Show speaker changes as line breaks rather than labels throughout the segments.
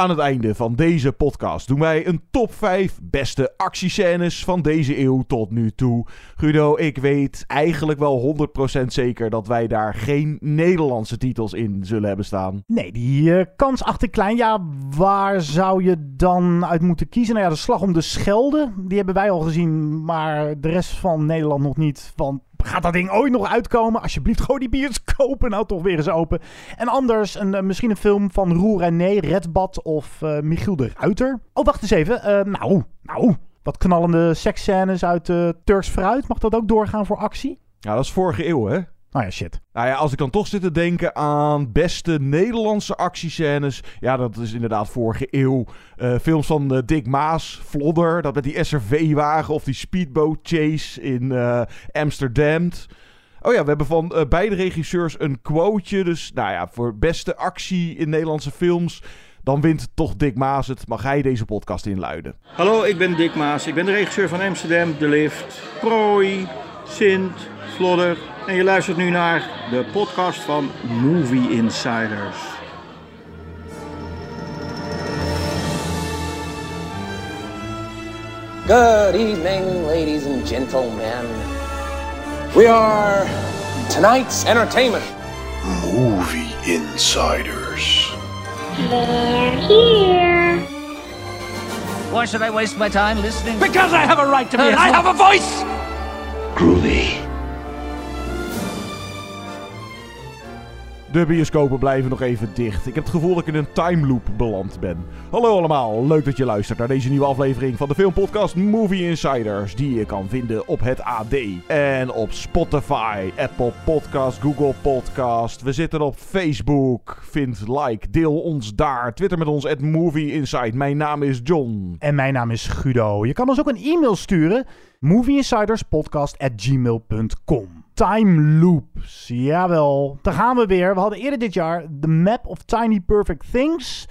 Aan het einde van deze podcast doen wij een top 5 beste actiescènes van deze eeuw tot nu toe. Guido, ik weet eigenlijk wel 100% zeker dat wij daar geen Nederlandse titels in zullen hebben staan.
Nee, die uh, kans achter klein. Ja, waar zou je dan uit moeten kiezen? Nou ja, de slag om de Schelde, die hebben wij al gezien, maar de rest van Nederland nog niet. Want Gaat dat ding ooit nog uitkomen? Alsjeblieft, gooi die bioscopen nou toch weer eens open. En anders, een, uh, misschien een film van Roel René, Redbad of uh, Michiel de Ruiter. Oh, wacht eens even. Uh, nou, nou, wat knallende seksscènes uit Turks Fruit. Mag dat ook doorgaan voor actie?
Ja, dat is vorige eeuw, hè?
Nou ja, shit.
Nou ja, als ik dan toch zit te denken aan beste Nederlandse actiescènes. Ja, dat is inderdaad vorige eeuw. Uh, films van uh, Dick Maas, Vlodder. Dat met die SRV-wagen of die speedboat chase in uh, Amsterdam. Oh ja, we hebben van beide regisseurs een quoteje. Dus nou ja, voor beste actie in Nederlandse films... Dan wint toch Dick Maas het. Mag hij deze podcast inluiden?
Hallo, ik ben Dick Maas. Ik ben de regisseur van Amsterdam, De Lift, Prooi, Sint, Vlodder... En je luistert nu naar de podcast van Movie Insiders.
Good evening, ladies and gentlemen. We are tonight's entertainment.
Movie Insiders.
They're here.
Why should I waste my time listening?
Because I have a right to be. I have a voice.
Groovy.
De bioscopen blijven nog even dicht. Ik heb het gevoel dat ik in een time loop beland ben. Hallo allemaal, leuk dat je luistert naar deze nieuwe aflevering van de filmpodcast Movie Insiders. Die je kan vinden op het AD en op Spotify, Apple Podcast, Google Podcast. We zitten op Facebook. Vind, like, deel ons daar. Twitter met ons at Movie Inside. Mijn naam is John.
En mijn naam is Guido. Je kan ons ook een e-mail sturen. movieinsiderspodcast.gmail.com Time loops. Jawel, daar gaan we weer. We hadden eerder dit jaar The Map of Tiny Perfect Things.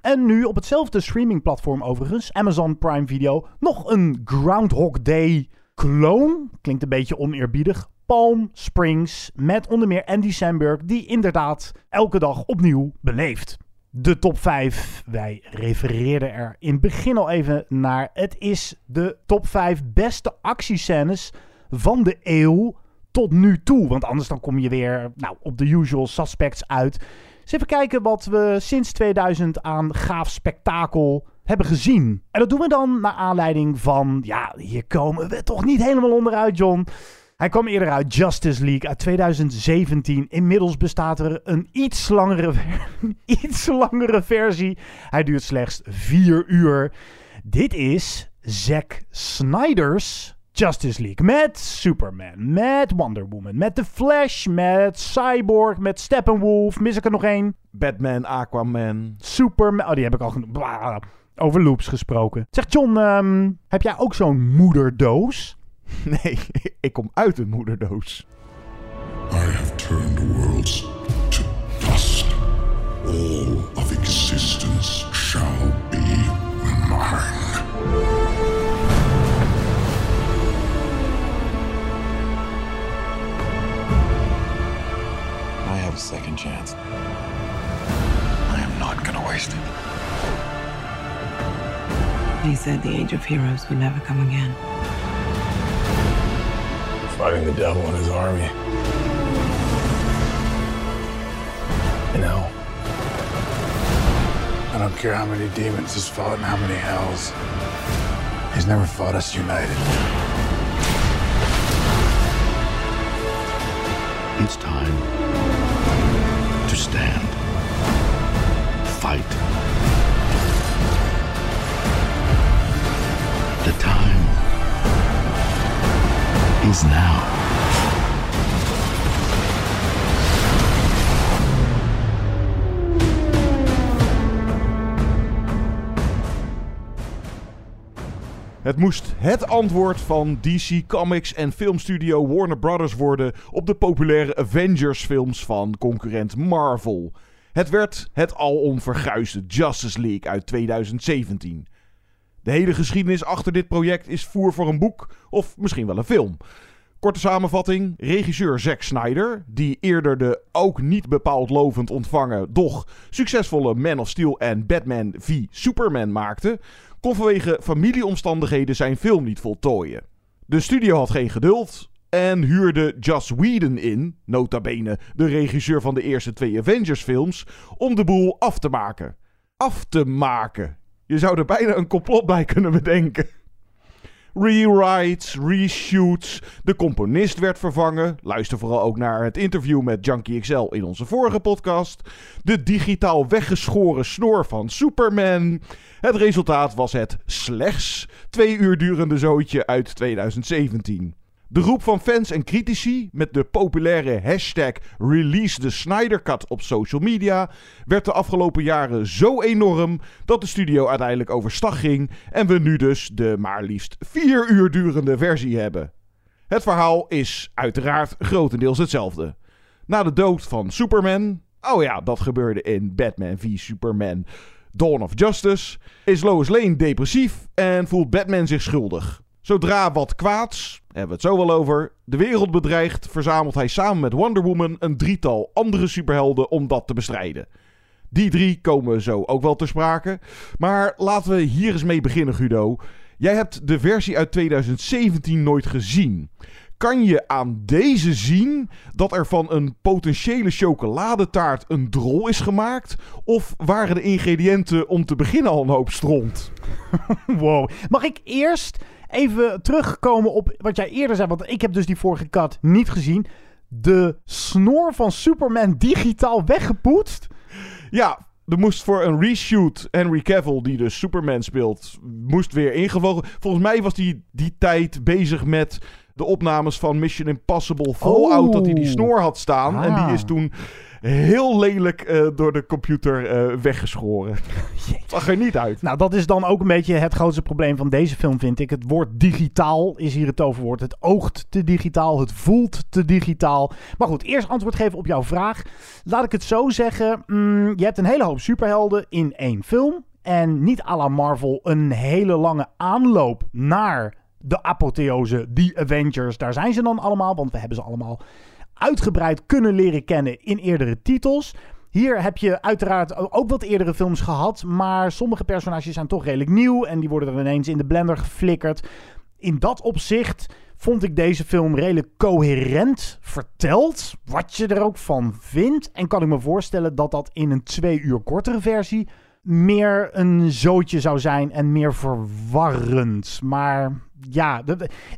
En nu op hetzelfde streamingplatform overigens, Amazon Prime Video, nog een Groundhog Day clone. Klinkt een beetje oneerbiedig. Palm Springs met onder meer Andy Samberg, die inderdaad elke dag opnieuw beleeft. De top 5. Wij refereerden er in het begin al even naar. Het is de top 5 beste actiescènes van de eeuw tot nu toe. Want anders dan kom je weer nou, op de usual suspects uit. Dus even kijken wat we sinds 2000 aan gaaf spektakel hebben gezien. En dat doen we dan naar aanleiding van... Ja, hier komen we toch niet helemaal onderuit, John. Hij kwam eerder uit Justice League uit 2017. Inmiddels bestaat er een iets langere, iets langere versie. Hij duurt slechts vier uur. Dit is Zack Snyder's Justice League. Met Superman, met Wonder Woman, met The Flash, met Cyborg, met Steppenwolf. Mis ik er nog één?
Batman, Aquaman.
Superman. Oh, die heb ik al genoemd. Over loops gesproken. Zeg John, um, heb jij ook zo'n moederdoos?
Nee, ik kom uit een moederdoos.
I have turned worlds to dust. All of existence shall be mine.
A second chance. I am not gonna waste it.
He said the age of heroes would never come again.
Fighting the devil and his army. You know, I don't care how many demons he's fought and how many hells. He's never fought us united.
It's time to stand, fight. The time is now.
Het moest het antwoord van DC Comics en filmstudio Warner Brothers worden op de populaire Avengers films van concurrent Marvel. Het werd het alom verguisde Justice League uit 2017. De hele geschiedenis achter dit project is voer voor een boek of misschien wel een film. Korte samenvatting: regisseur Zack Snyder, die eerder de ook niet bepaald lovend ontvangen, doch succesvolle Man of Steel en Batman v Superman maakte, kon vanwege familieomstandigheden zijn film niet voltooien. De studio had geen geduld en huurde Joss Whedon in, nota bene de regisseur van de eerste twee Avengers-films, om de boel af te maken. Af te maken. Je zou er bijna een complot bij kunnen bedenken. Rewrites, reshoots, de componist werd vervangen. Luister vooral ook naar het interview met Junkie XL in onze vorige podcast. De digitaal weggeschoren snor van Superman. Het resultaat was het slechts twee uur durende zootje uit 2017. De groep van fans en critici met de populaire hashtag Release the Snyder Cut op social media werd de afgelopen jaren zo enorm dat de studio uiteindelijk overstag ging en we nu dus de maar liefst vier uur durende versie hebben. Het verhaal is uiteraard grotendeels hetzelfde. Na de dood van Superman, oh ja, dat gebeurde in Batman v Superman Dawn of Justice, is Lois Lane depressief en voelt Batman zich schuldig. Zodra wat kwaads, hebben we het zo wel over, de wereld bedreigt, verzamelt hij samen met Wonder Woman een drietal andere superhelden om dat te bestrijden. Die drie komen zo ook wel ter sprake. Maar laten we hier eens mee beginnen, Guido. Jij hebt de versie uit 2017 nooit gezien. Kan je aan deze zien dat er van een potentiële chocoladetaart een drol is gemaakt? Of waren de ingrediënten om te beginnen al een hoop stront?
wow. Mag ik eerst even terugkomen op wat jij eerder zei? Want ik heb dus die vorige kat niet gezien. De snor van Superman digitaal weggepoetst?
Ja, er moest voor een reshoot Henry Cavill, die dus Superman speelt, moest weer ingevlogen. Volgens mij was hij die tijd bezig met de opnames van Mission Impossible Fallout,
Oh.
dat hij die snor had staan. En die
Ah.
is toen heel lelijk eh, door de computer eh, weggeschoren. Zag er niet uit.
Nou, dat is dan ook een beetje het grootste probleem van deze film, vind ik. Het woord digitaal is hier het toverwoord. Het oogt te digitaal, het voelt te digitaal. Maar goed, eerst antwoord geven op jouw vraag. Laat ik het zo zeggen. mm, je hebt een hele hoop superhelden in één film. En niet à la Marvel een hele lange aanloop naar de apotheose, die Avengers. Daar zijn ze dan allemaal, want we hebben ze allemaal uitgebreid kunnen leren kennen in eerdere titels. Hier heb je uiteraard ook wat eerdere films gehad, maar sommige personages zijn toch redelijk nieuw en die worden er ineens in de blender geflikkerd. In dat opzicht vond ik deze film redelijk coherent verteld, wat je er ook van vindt. En kan ik me voorstellen dat dat in een twee uur kortere versie meer een zootje zou zijn en meer verwarrend. Maar ja,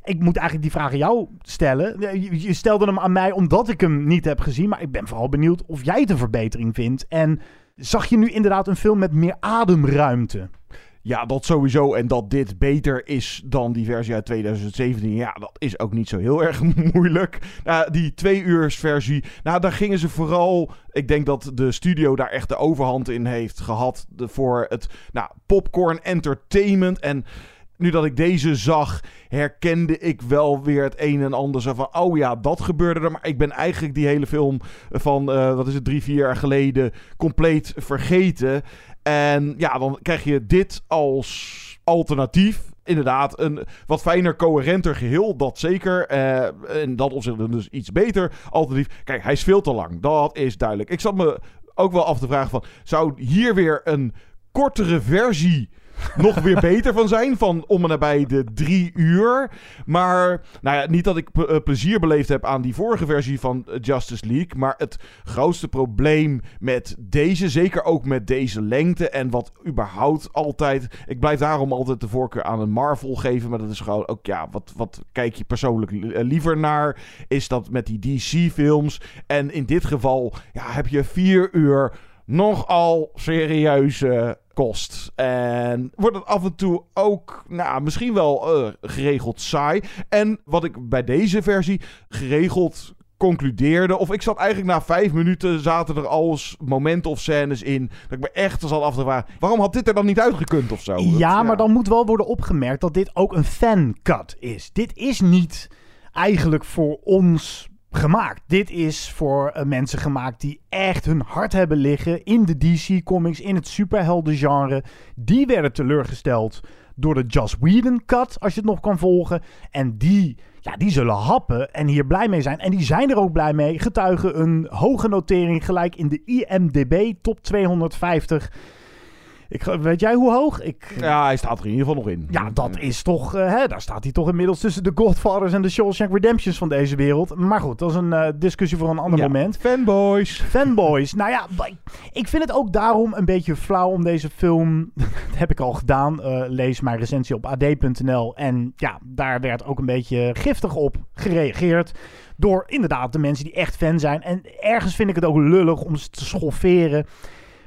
ik moet eigenlijk die vraag aan jou stellen. Je, stelde hem aan mij omdat ik hem niet heb gezien, maar ik ben vooral benieuwd of jij het een verbetering vindt. En zag je nu inderdaad een film met meer ademruimte?
Ja, dat sowieso. En dat dit beter is dan die versie uit 2017. Ja, dat is ook niet zo heel erg moeilijk. Nou, die twee uurs versie. Nou, daar gingen ze vooral. Ik denk dat de studio daar echt de overhand in heeft gehad. voor het nou, popcorn entertainment. En nu dat ik deze zag, herkende ik wel weer het een en ander. Van, oh ja, dat gebeurde er. Maar ik ben eigenlijk die hele film van, eh, wat is het, drie, vier jaar geleden compleet vergeten. En ja, dan krijg je dit als alternatief. Inderdaad, een wat fijner, coherenter geheel. Dat zeker. Eh, en dat opzicht dus iets beter alternatief. Kijk, hij is veel te lang. Dat is duidelijk. Ik zat me ook wel af te vragen van... Zou hier weer een kortere versie nog weer beter van zijn. Van om en nabij de drie uur. Maar nou ja, niet dat ik eh, plezier beleefd heb aan die vorige versie van eh, Justice League. Maar het grootste probleem met deze, zeker ook met deze lengte. En wat überhaupt altijd. Ik blijf daarom altijd de voorkeur aan een Marvel geven. Maar dat is gewoon ook, ja, wat, wat kijk je persoonlijk li- eh, liever naar? Is dat met die DC-films. En in dit geval ja, heb je vier uur nogal serieuze kost. En wordt het af en toe ook, nou, misschien wel eh, geregeld saai. En wat ik bij deze versie geregeld concludeerde, of ik zat eigenlijk na vijf minuten, zaten er al eens momenten of scènes in, dat ik me echt zat af te vragen, waarom had dit er dan niet uitgekund of zo? Dat-
Ja, maar dan moet wel worden opgemerkt dat dit ook een fancut is. Dit is niet eigenlijk voor ons gemaakt. Dit is voor eh, mensen gemaakt die echt hun hart hebben liggen in de DC Comics, in het superheldengenre. Die werden teleurgesteld door de Joss Whedon cut, als je het nog kan volgen. En die, ja, die zullen happen en hier blij mee zijn. En die zijn er ook blij mee. Getuigen een hoge notering gelijk in de IMDB top 250. Ik, weet jij hoe hoog? Ik,
Ja, hij staat er in ieder geval nog in.
ja, dat is toch... eh, hè, daar staat hij toch inmiddels tussen de Godfathers en de Shawshank Redemptions van deze wereld. Maar goed, dat is een eh, discussie voor een ander
Ja,
moment.
Fanboys.
Fanboys. nou ja, ik vind het ook daarom een beetje flauw om deze film... dat heb ik al gedaan. eh, lees mijn recensie op ad.nl. En ja, daar werd ook een beetje giftig op gereageerd. Door inderdaad de mensen die echt fan zijn. En ergens vind ik het ook lullig om ze te schofferen.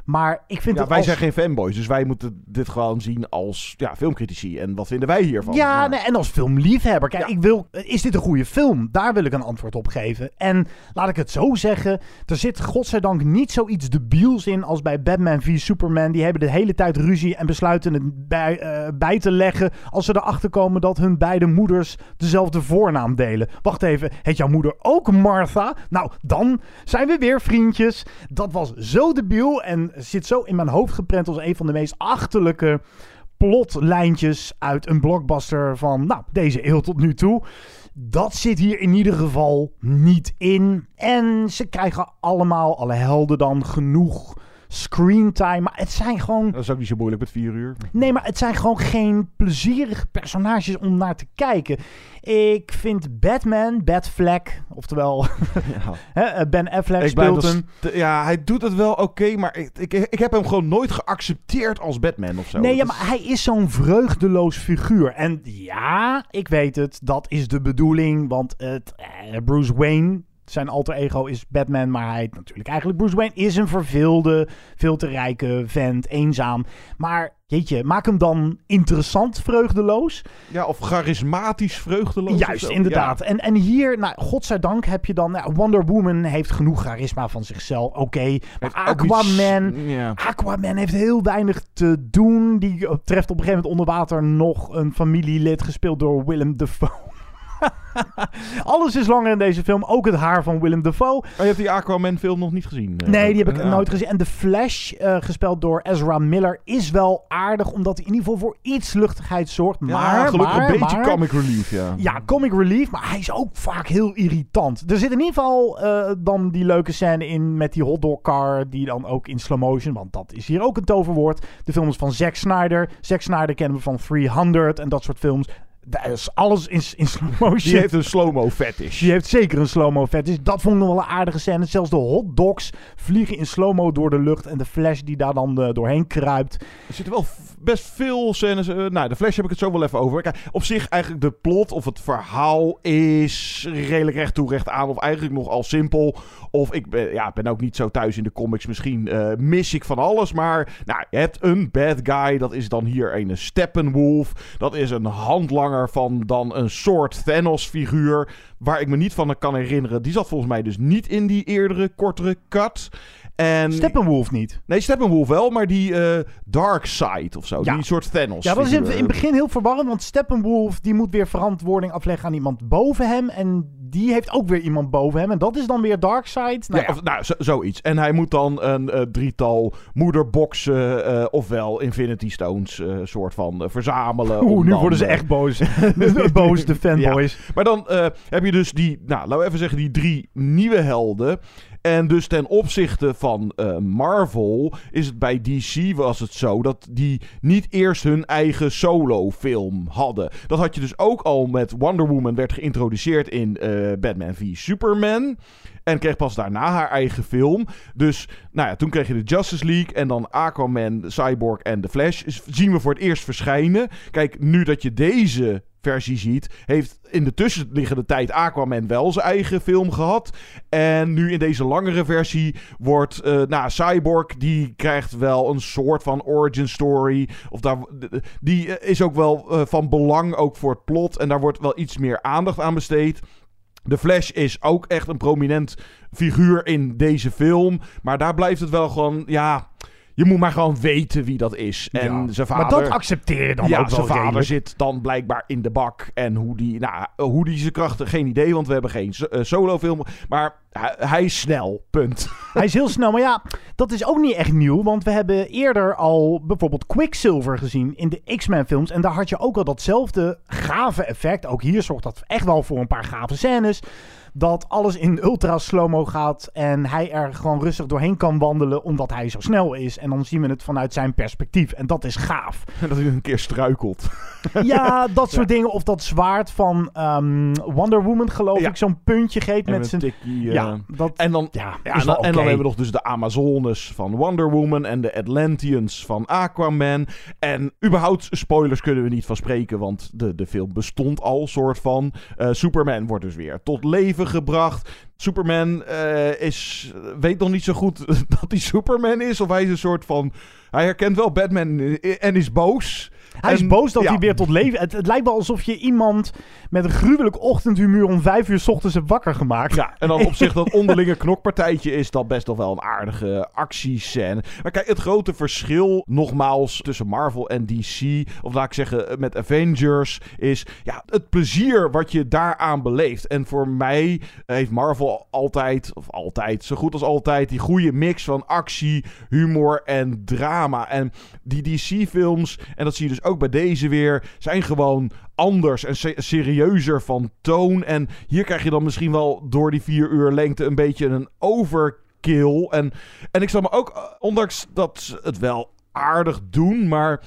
Maar ik vind
Ja, wij
als...
zijn geen fanboys, dus wij moeten dit gewoon zien als ja, filmcritici. En wat vinden wij hiervan?
Ja, nee, en als filmliefhebber. Kijk, ik wil, is dit een goede film? Daar wil ik een antwoord op geven. En laat ik het zo zeggen. Er zit godzijdank niet zoiets debiels in als bij Batman v Superman. Die hebben de hele tijd ruzie en besluiten het bij, eh, bij te leggen. Als ze erachter komen dat hun beide moeders dezelfde voornaam delen. Wacht even, heet jouw moeder ook Martha? Nou, dan zijn we weer vriendjes. Dat was zo debiel en zit zo in mijn hoofd geprent als een van de meest achterlijke plotlijntjes uit een blockbuster van nou, deze eeuw tot nu toe. Dat zit hier in ieder geval niet in. En ze krijgen allemaal, alle helden dan, genoeg screentime. Maar het zijn gewoon...
Dat is ook niet zo moeilijk met vier uur.
Nee, maar het zijn gewoon geen plezierige personages om naar te kijken. Ik vind Batman, Batfleck, oftewel eh, Ben Affleck
Ik
speelt
dat
hem.
ja, hij doet het wel oké, maar ik, ik, ik heb hem gewoon nooit geaccepteerd als Batman of zo.
Nee, ja,
is-
maar hij is zo'n vreugdeloos figuur. En ja, ik weet het, dat is de bedoeling. Want het, eh, Bruce Wayne, zijn alter ego is Batman, maar hij natuurlijk eigenlijk Bruce Wayne is een verveelde, veel te rijke vent, eenzaam. Maar jeetje, maak hem dan interessant vreugdeloos.
Ja, of charismatisch vreugdeloos.
Juist, inderdaad. En, en hier, nou, godzijdank heb je dan... Nou, Wonder Woman heeft genoeg charisma van zichzelf. Oké, maar Aquaman...
ja.
Aquaman heeft heel weinig te doen. Die treft op een gegeven moment onder water nog een familielid... gespeeld door Willem Dafoe. Alles is langer in deze film. Ook het haar van Willem Dafoe.
Oh, je hebt die Aquaman film nog niet gezien? eh?
Nee, die heb ik
Ja.
nooit gezien. En The Flash, eh, gespeeld door Ezra Miller, is wel aardig. Omdat hij in ieder geval voor iets luchtigheid zorgt.
Ja,
Maar,
gelukkig
maar,
een beetje
maar-
comic relief, ja.
ja, comic relief, maar hij is ook vaak heel irritant. Er zit in ieder geval eh, dan die leuke scène in met die hotdogcar, die dan ook in slow motion, want dat is hier ook een toverwoord. De film is van Zack Snyder. Zack Snyder kennen we van 300 en dat soort films. Daar is alles in, in slow motion.
Die heeft een slow-mo fetish.
Die heeft zeker een slow-mo fetish. Dat vond ik nog wel een aardige scène. Zelfs de hotdogs vliegen in slow-mo door de lucht. En de Flash die daar dan eh, doorheen kruipt.
Er zitten wel best veel scènes. eh, nou, de Flash heb ik het zo wel even over. Kijk, op zich eigenlijk de plot of het verhaal is redelijk recht toe recht aan. Of eigenlijk nogal simpel. Of ik ben, ja, ben ook niet zo thuis in de comics. Misschien eh, mis ik van alles. Maar nou, je hebt een bad guy. Dat is dan hier een Steppenwolf. Dat is een handlanger van dan een soort Thanos-figuur. Waar ik me niet van kan herinneren. Die zat volgens mij dus niet in die eerdere, kortere cut. En
Steppenwolf niet.
Nee, Steppenwolf wel, maar die eh Darkseid of zo.
Ja.
Die soort Thanos.
Ja, dat is in, het begin heel verwarrend, want Steppenwolf die moet weer verantwoording afleggen aan iemand boven hem. En die heeft ook weer iemand boven hem. En dat is dan weer Darkseid. Nou
ja,
ja,
Of, nou zo- zoiets. En hij moet dan een eh, drietal moederboxen, eh, ofwel Infinity Stones, eh, soort van eh, verzamelen. om
Oeh, nu
dan,
worden ze
eh,
echt boos. boos, de fanboys.
Ja. Maar dan eh, heb je dus die, nou, laten we even zeggen, die drie nieuwe helden. En dus ten opzichte van eh, Marvel is het bij DC was het zo dat die niet eerst hun eigen solo-film hadden. Dat had je dus ook al met Wonder Woman werd geïntroduceerd in eh, Batman v Superman. En kreeg pas daarna haar eigen film. Dus nou ja, toen kreeg je de Justice League en dan Aquaman, Cyborg en The Flash. Zien we voor het eerst verschijnen. Kijk, nu dat je deze versie ziet, heeft in de tussenliggende tijd Aquaman wel zijn eigen film gehad. En nu in deze langere versie wordt, eh nou, Cyborg, die krijgt wel een soort van origin story. Of daar, die eh, is ook wel eh, van belang, ook voor het plot. En daar wordt wel iets meer aandacht aan besteed. De Flash is ook echt een prominent figuur in deze film. Maar daar blijft het wel gewoon, ja... je moet maar gewoon weten wie dat is. En
Ja,
zijn
maar
vader...
dat accepteer je dan
ja,
ook wel
zijn vader
redelijk.
zit dan blijkbaar in de bak. En hoe die, nou, hoe die zijn krachten, geen idee. Want we hebben geen eh, solofilm. Maar hij, hij is snel, punt.
Hij is heel snel, maar ja, dat is ook niet echt nieuw. Want we hebben eerder al bijvoorbeeld Quicksilver gezien in de X-Men films. En daar had je ook al datzelfde gave effect. Ook hier zorgt dat echt wel voor een paar gave scènes. Dat alles in ultra slow-mo gaat en hij er gewoon rustig doorheen kan wandelen omdat hij zo snel is. En dan zien we het vanuit zijn perspectief. En dat is gaaf.
En dat hij een keer struikelt.
Ja, dat soort dingen. Of dat zwaard van ehm, Wonder Woman, geloof
Ja.
ik, zo'n puntje geeft met zijn...
tikkie, eh,
ja, dat,
En dan,
ja,
en, dan, en hebben we nog dus de Amazones van Wonder Woman en de Atlanteans van Aquaman. En überhaupt spoilers kunnen we niet van spreken, want de, de film bestond al, soort van. Eh, Superman wordt dus weer tot leven gebracht. Superman eh, is, weet nog niet zo goed dat hij Superman is. Of hij is een soort van... Hij herkent wel Batman en is boos.
Hij is boos dat
ja.
hij weer tot leven... Het, het lijkt wel alsof je iemand met een gruwelijk ochtendhumeur om vijf uur 's ochtends hebt wakker gemaakt.
Ja, en dan op zich dat onderlinge knokpartijtje is dat best nog wel een aardige actiescène. Maar kijk, het grote verschil nogmaals tussen Marvel en DC, of laat ik zeggen met Avengers, is ja, het plezier wat je daaraan beleeft. En voor mij heeft Marvel altijd, of altijd, zo goed als altijd, die goede mix van actie, humor en drama. En die DC-films, en dat zie je dus ook bij deze weer, zijn gewoon anders en se- serieuzer van toon. En hier krijg je dan misschien wel door die vier uur lengte een beetje een overkill. En, en ik zal me ook, eh, ondanks dat ze het wel aardig doen, maar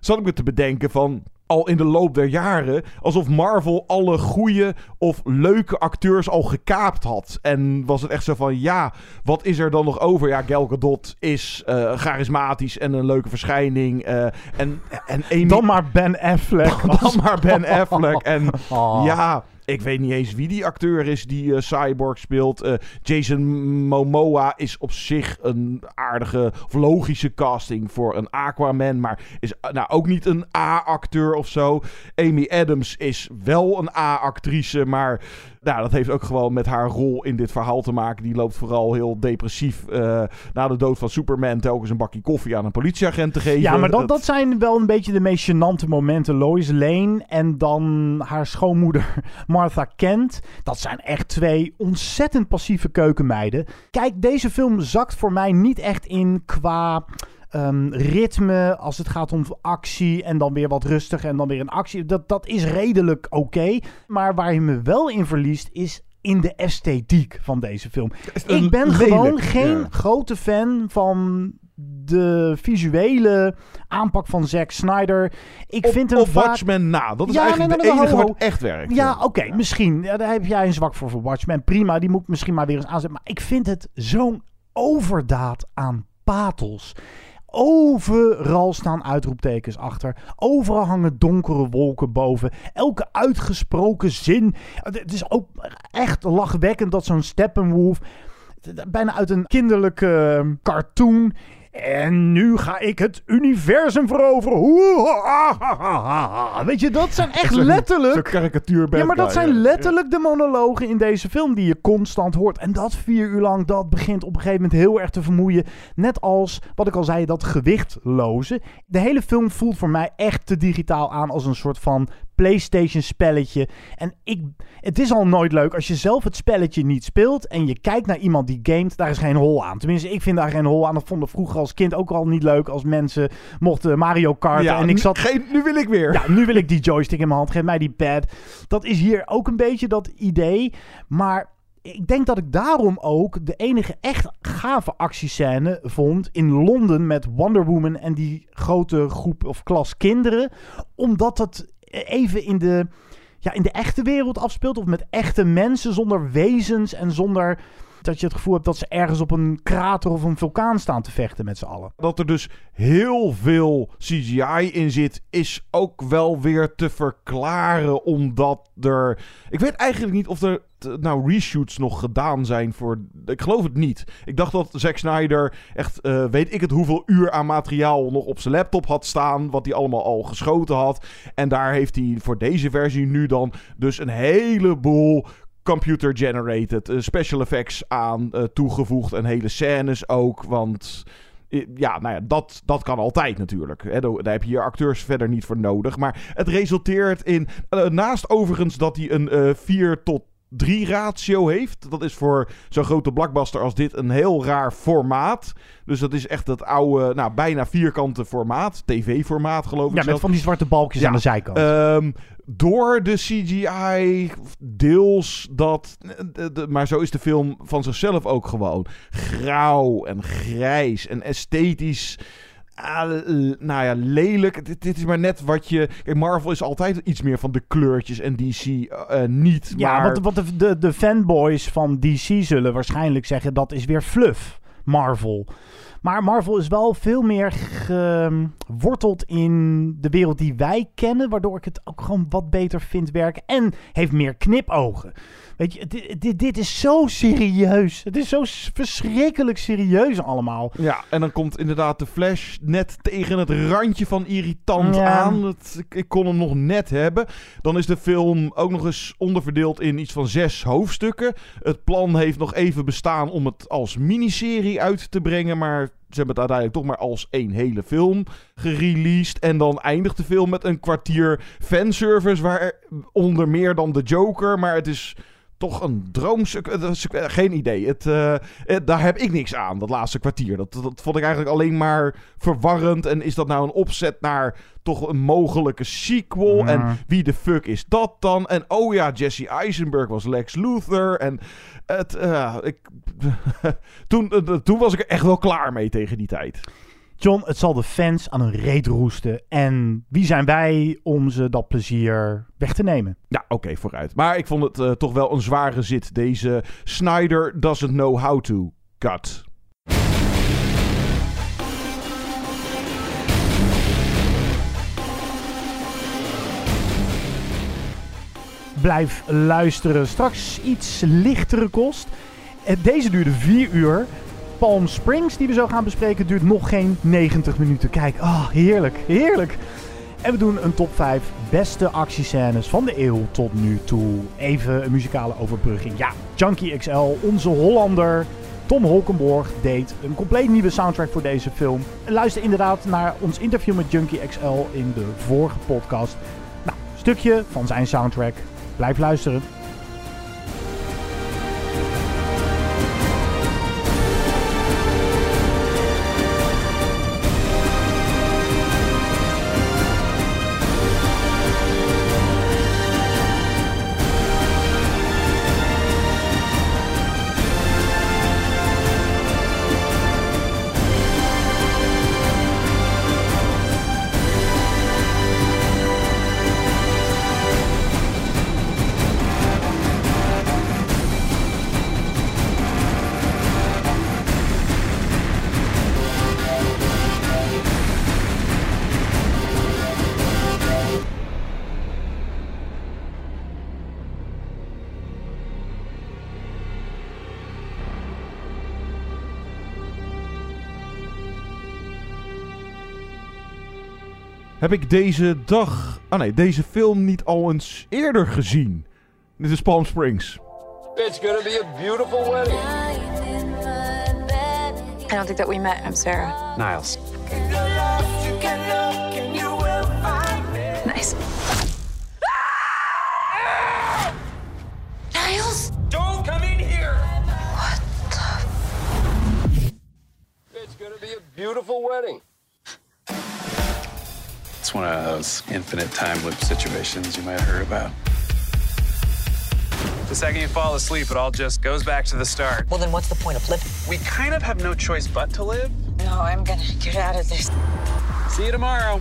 zat ik me te bedenken van al in de loop der jaren alsof Marvel alle goede of leuke acteurs al gekaapt had. En was het echt zo van, ja, wat is er dan nog over? Ja, Gal Gadot is eh, charismatisch en een leuke verschijning. eh, en, en Amy...
Dan maar Ben Affleck.
Dan maar Ben Affleck. En
Oh.
ja, ik weet niet eens wie die acteur is die eh, Cyborg speelt. Eh, Jason Momoa is op zich een aardige of logische casting voor een Aquaman. Maar is eh, nou ook niet een A-acteur of zo. Amy Adams is wel een A-actrice. Maar nou, dat heeft ook gewoon met haar rol in dit verhaal te maken. Die loopt vooral heel depressief eh, na de dood van Superman telkens een bakje koffie aan een politieagent te geven.
Ja, maar dat, dat zijn wel een beetje de meest gênante momenten. Lois Lane en dan haar schoonmoeder Martha Kent. Dat zijn echt twee ontzettend passieve keukenmeiden. Kijk, deze film zakt voor mij niet echt in qua ehm, ritme. Als het gaat om actie en dan weer wat rustig en dan weer een actie. Dat, dat is redelijk oké. Maar waar je me wel in verliest is in de esthetiek van deze film. Ik ben
lelijk,
gewoon geen
ja.
grote fan van de visuele aanpak van Zack Snyder. Ik
Op-
vind hem
op
vaak...
Watchmen na. Dat is
Ja,
eigenlijk
nee,
de
nee,
enige wat echt werkt.
Ja, oké, misschien. Ja, daar heb jij een zwak voor voor Watchmen. Prima, die moet misschien maar weer eens aanzetten. Maar ik vind het zo'n overdaad aan pathos. Overal staan uitroeptekens achter. Overal hangen donkere wolken boven. Elke uitgesproken zin. Het is ook echt lachwekkend dat zo'n Steppenwolf... bijna uit een kinderlijke eh, cartoon... En nu ga ik het universum veroveren. Ah. Weet je, dat zijn echt letterlijk...
Zo'n karikatuur
Ja, maar dat zijn letterlijk de monologen in deze film die je constant hoort. En dat vier uur lang, dat begint op een gegeven moment heel erg te vermoeien. Net als, wat ik al zei, dat gewichtloze. De hele film voelt voor mij echt te digitaal aan als een soort van PlayStation spelletje. En ik, het is al nooit leuk als je zelf het spelletje niet speelt en je kijkt naar iemand die gamet, daar is geen hol aan. Tenminste, ik vind daar geen hol aan. Dat vond ik vroeger als kind ook al niet leuk als mensen mochten Mario Kart.
Ja,
en ik zat...
geen, nu wil ik weer.
Ja, nu wil ik die joystick in mijn hand. Geef mij die pad. Dat is hier ook een beetje dat idee. Maar ik denk dat ik daarom ook de enige echt gave actiescène vond in Londen met Wonder Woman en die grote groep of klas kinderen. Omdat het even in de, ja, in de echte wereld afspeelt. Of met echte mensen zonder wezens en zonder dat je het gevoel hebt dat ze ergens op een krater of een vulkaan staan te vechten met z'n allen.
Dat er dus heel veel CGI in zit, is ook wel weer te verklaren. Omdat er. Ik weet eigenlijk niet of er nou reshoots nog gedaan zijn voor. Ik geloof het niet. Ik dacht dat Zack Snyder echt. eh, weet ik het hoeveel uur aan materiaal nog op zijn laptop had staan. Wat hij allemaal al geschoten had. En daar heeft hij voor deze versie nu dan dus een heleboel computer-generated eh, special effects aan eh, toegevoegd. En hele scènes ook. Want I- Ja, nou ja, dat, dat kan altijd natuurlijk. Hè, daar heb je je acteurs verder niet voor nodig. Maar het resulteert in, eh, naast overigens dat hij een eh 4 tot 3 ratio heeft. Dat is voor zo'n grote blockbuster als dit een heel raar formaat. Dus dat is echt dat oude, nou bijna vierkante formaat. TV-formaat geloof ik
Ja, met van die zwarte balkjes
Ja,
aan de zijkant.
Ehm, door de CGI, deels dat. de- de- maar zo is de film van zichzelf ook gewoon. Grauw en grijs en esthetisch. ah, nou ja, lelijk. Dit, dit is maar net wat je. Kijk, Marvel is altijd iets meer van de kleurtjes en DC eh, niet.
Ja,
maar...
want, want de, de, de fanboys van DC zullen waarschijnlijk zeggen dat is weer fluff, Marvel. Maar Marvel is wel veel meer geworteld in de wereld die wij kennen, waardoor ik het ook gewoon wat beter vind werken. En heeft meer knipogen. Weet je, dit, dit, dit is zo serieus. Het is zo verschrikkelijk serieus allemaal.
Ja, en dan komt inderdaad de Flash net tegen het randje van irritant
Ja.
aan. Ik, ik kon hem nog net hebben. Dan is de film ook nog eens onderverdeeld in iets van zes hoofdstukken. Het plan heeft nog even bestaan om het als miniserie uit te brengen, maar... Ze hebben het uiteindelijk toch maar als één hele film gereleased. En dan eindigt de film met een kwartier fanservice. Waar onder meer dan de Joker. Maar het is toch een droomstuk. Het is- eh, Geen idee. Het, eh, eh, daar heb ik niks aan, dat laatste kwartier. Dat, dat vond ik eigenlijk alleen maar verwarrend. En is dat nou een opzet naar toch een mogelijke sequel? En wie de fuck is dat dan? En oh ja, Jesse Eisenberg was Lex Luthor. En het, eh, ik, toen, eh, toen was ik er echt wel klaar mee tegen die tijd.
John, het zal de fans aan hun reet roesten. En wie zijn wij om ze dat plezier weg te nemen?
Ja, oké, vooruit. Maar ik vond het eh, toch wel een zware zit. Deze Snyder doesn't know how to cut.
Blijf luisteren. Straks iets lichtere kost. Eh, Deze duurde 4 uur. Palm Springs, die we zo gaan bespreken, duurt nog geen 90 minuten. Kijk, ah, heerlijk, heerlijk. En we doen een top 5 beste actiescènes van de eeuw tot nu toe. Even een muzikale overbrugging. Ja, Junkie XL, onze Hollander, Tom Holkenborg, deed een compleet nieuwe soundtrack voor deze film. Luister inderdaad naar ons interview met Junkie XL in de vorige podcast. Nou, stukje van zijn soundtrack. Blijf luisteren.
Heb ik deze dag... Ah nee, deze film niet al eens eerder gezien? Dit is Palm Springs.
It's gonna be a beautiful wedding.
I don't think that we met. I'm Sarah.
Niles.
Nice. Niles?
Don't come in here.
What
It's gonna be a beautiful wedding.
It's one of those infinite time loop situations you might have heard about. The second you fall asleep, it all just goes back to the start.
Well, then what's the point of living?
We kind of have no choice but to live.
No, I'm gonna get out of this.
See you tomorrow.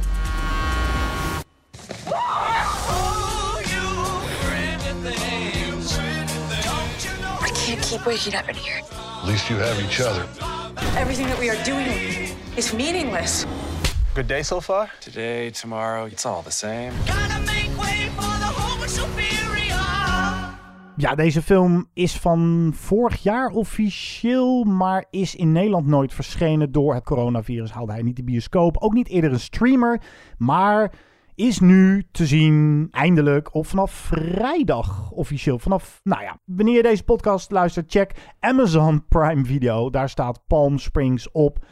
I can't keep waking up in here.
At least you have each other.
Everything that we are doing is meaningless.
Good day so far? Today, tomorrow, it's all the same.
Ja, deze film is van vorig jaar officieel, maar is in Nederland nooit verschenen. Door het coronavirus haalde hij niet de bioscoop. Ook niet eerder een streamer, maar is nu te zien eindelijk of vanaf vrijdag officieel. Vanaf, nou ja, wanneer je deze podcast luistert, check Amazon Prime Video. Daar staat Palm Springs op.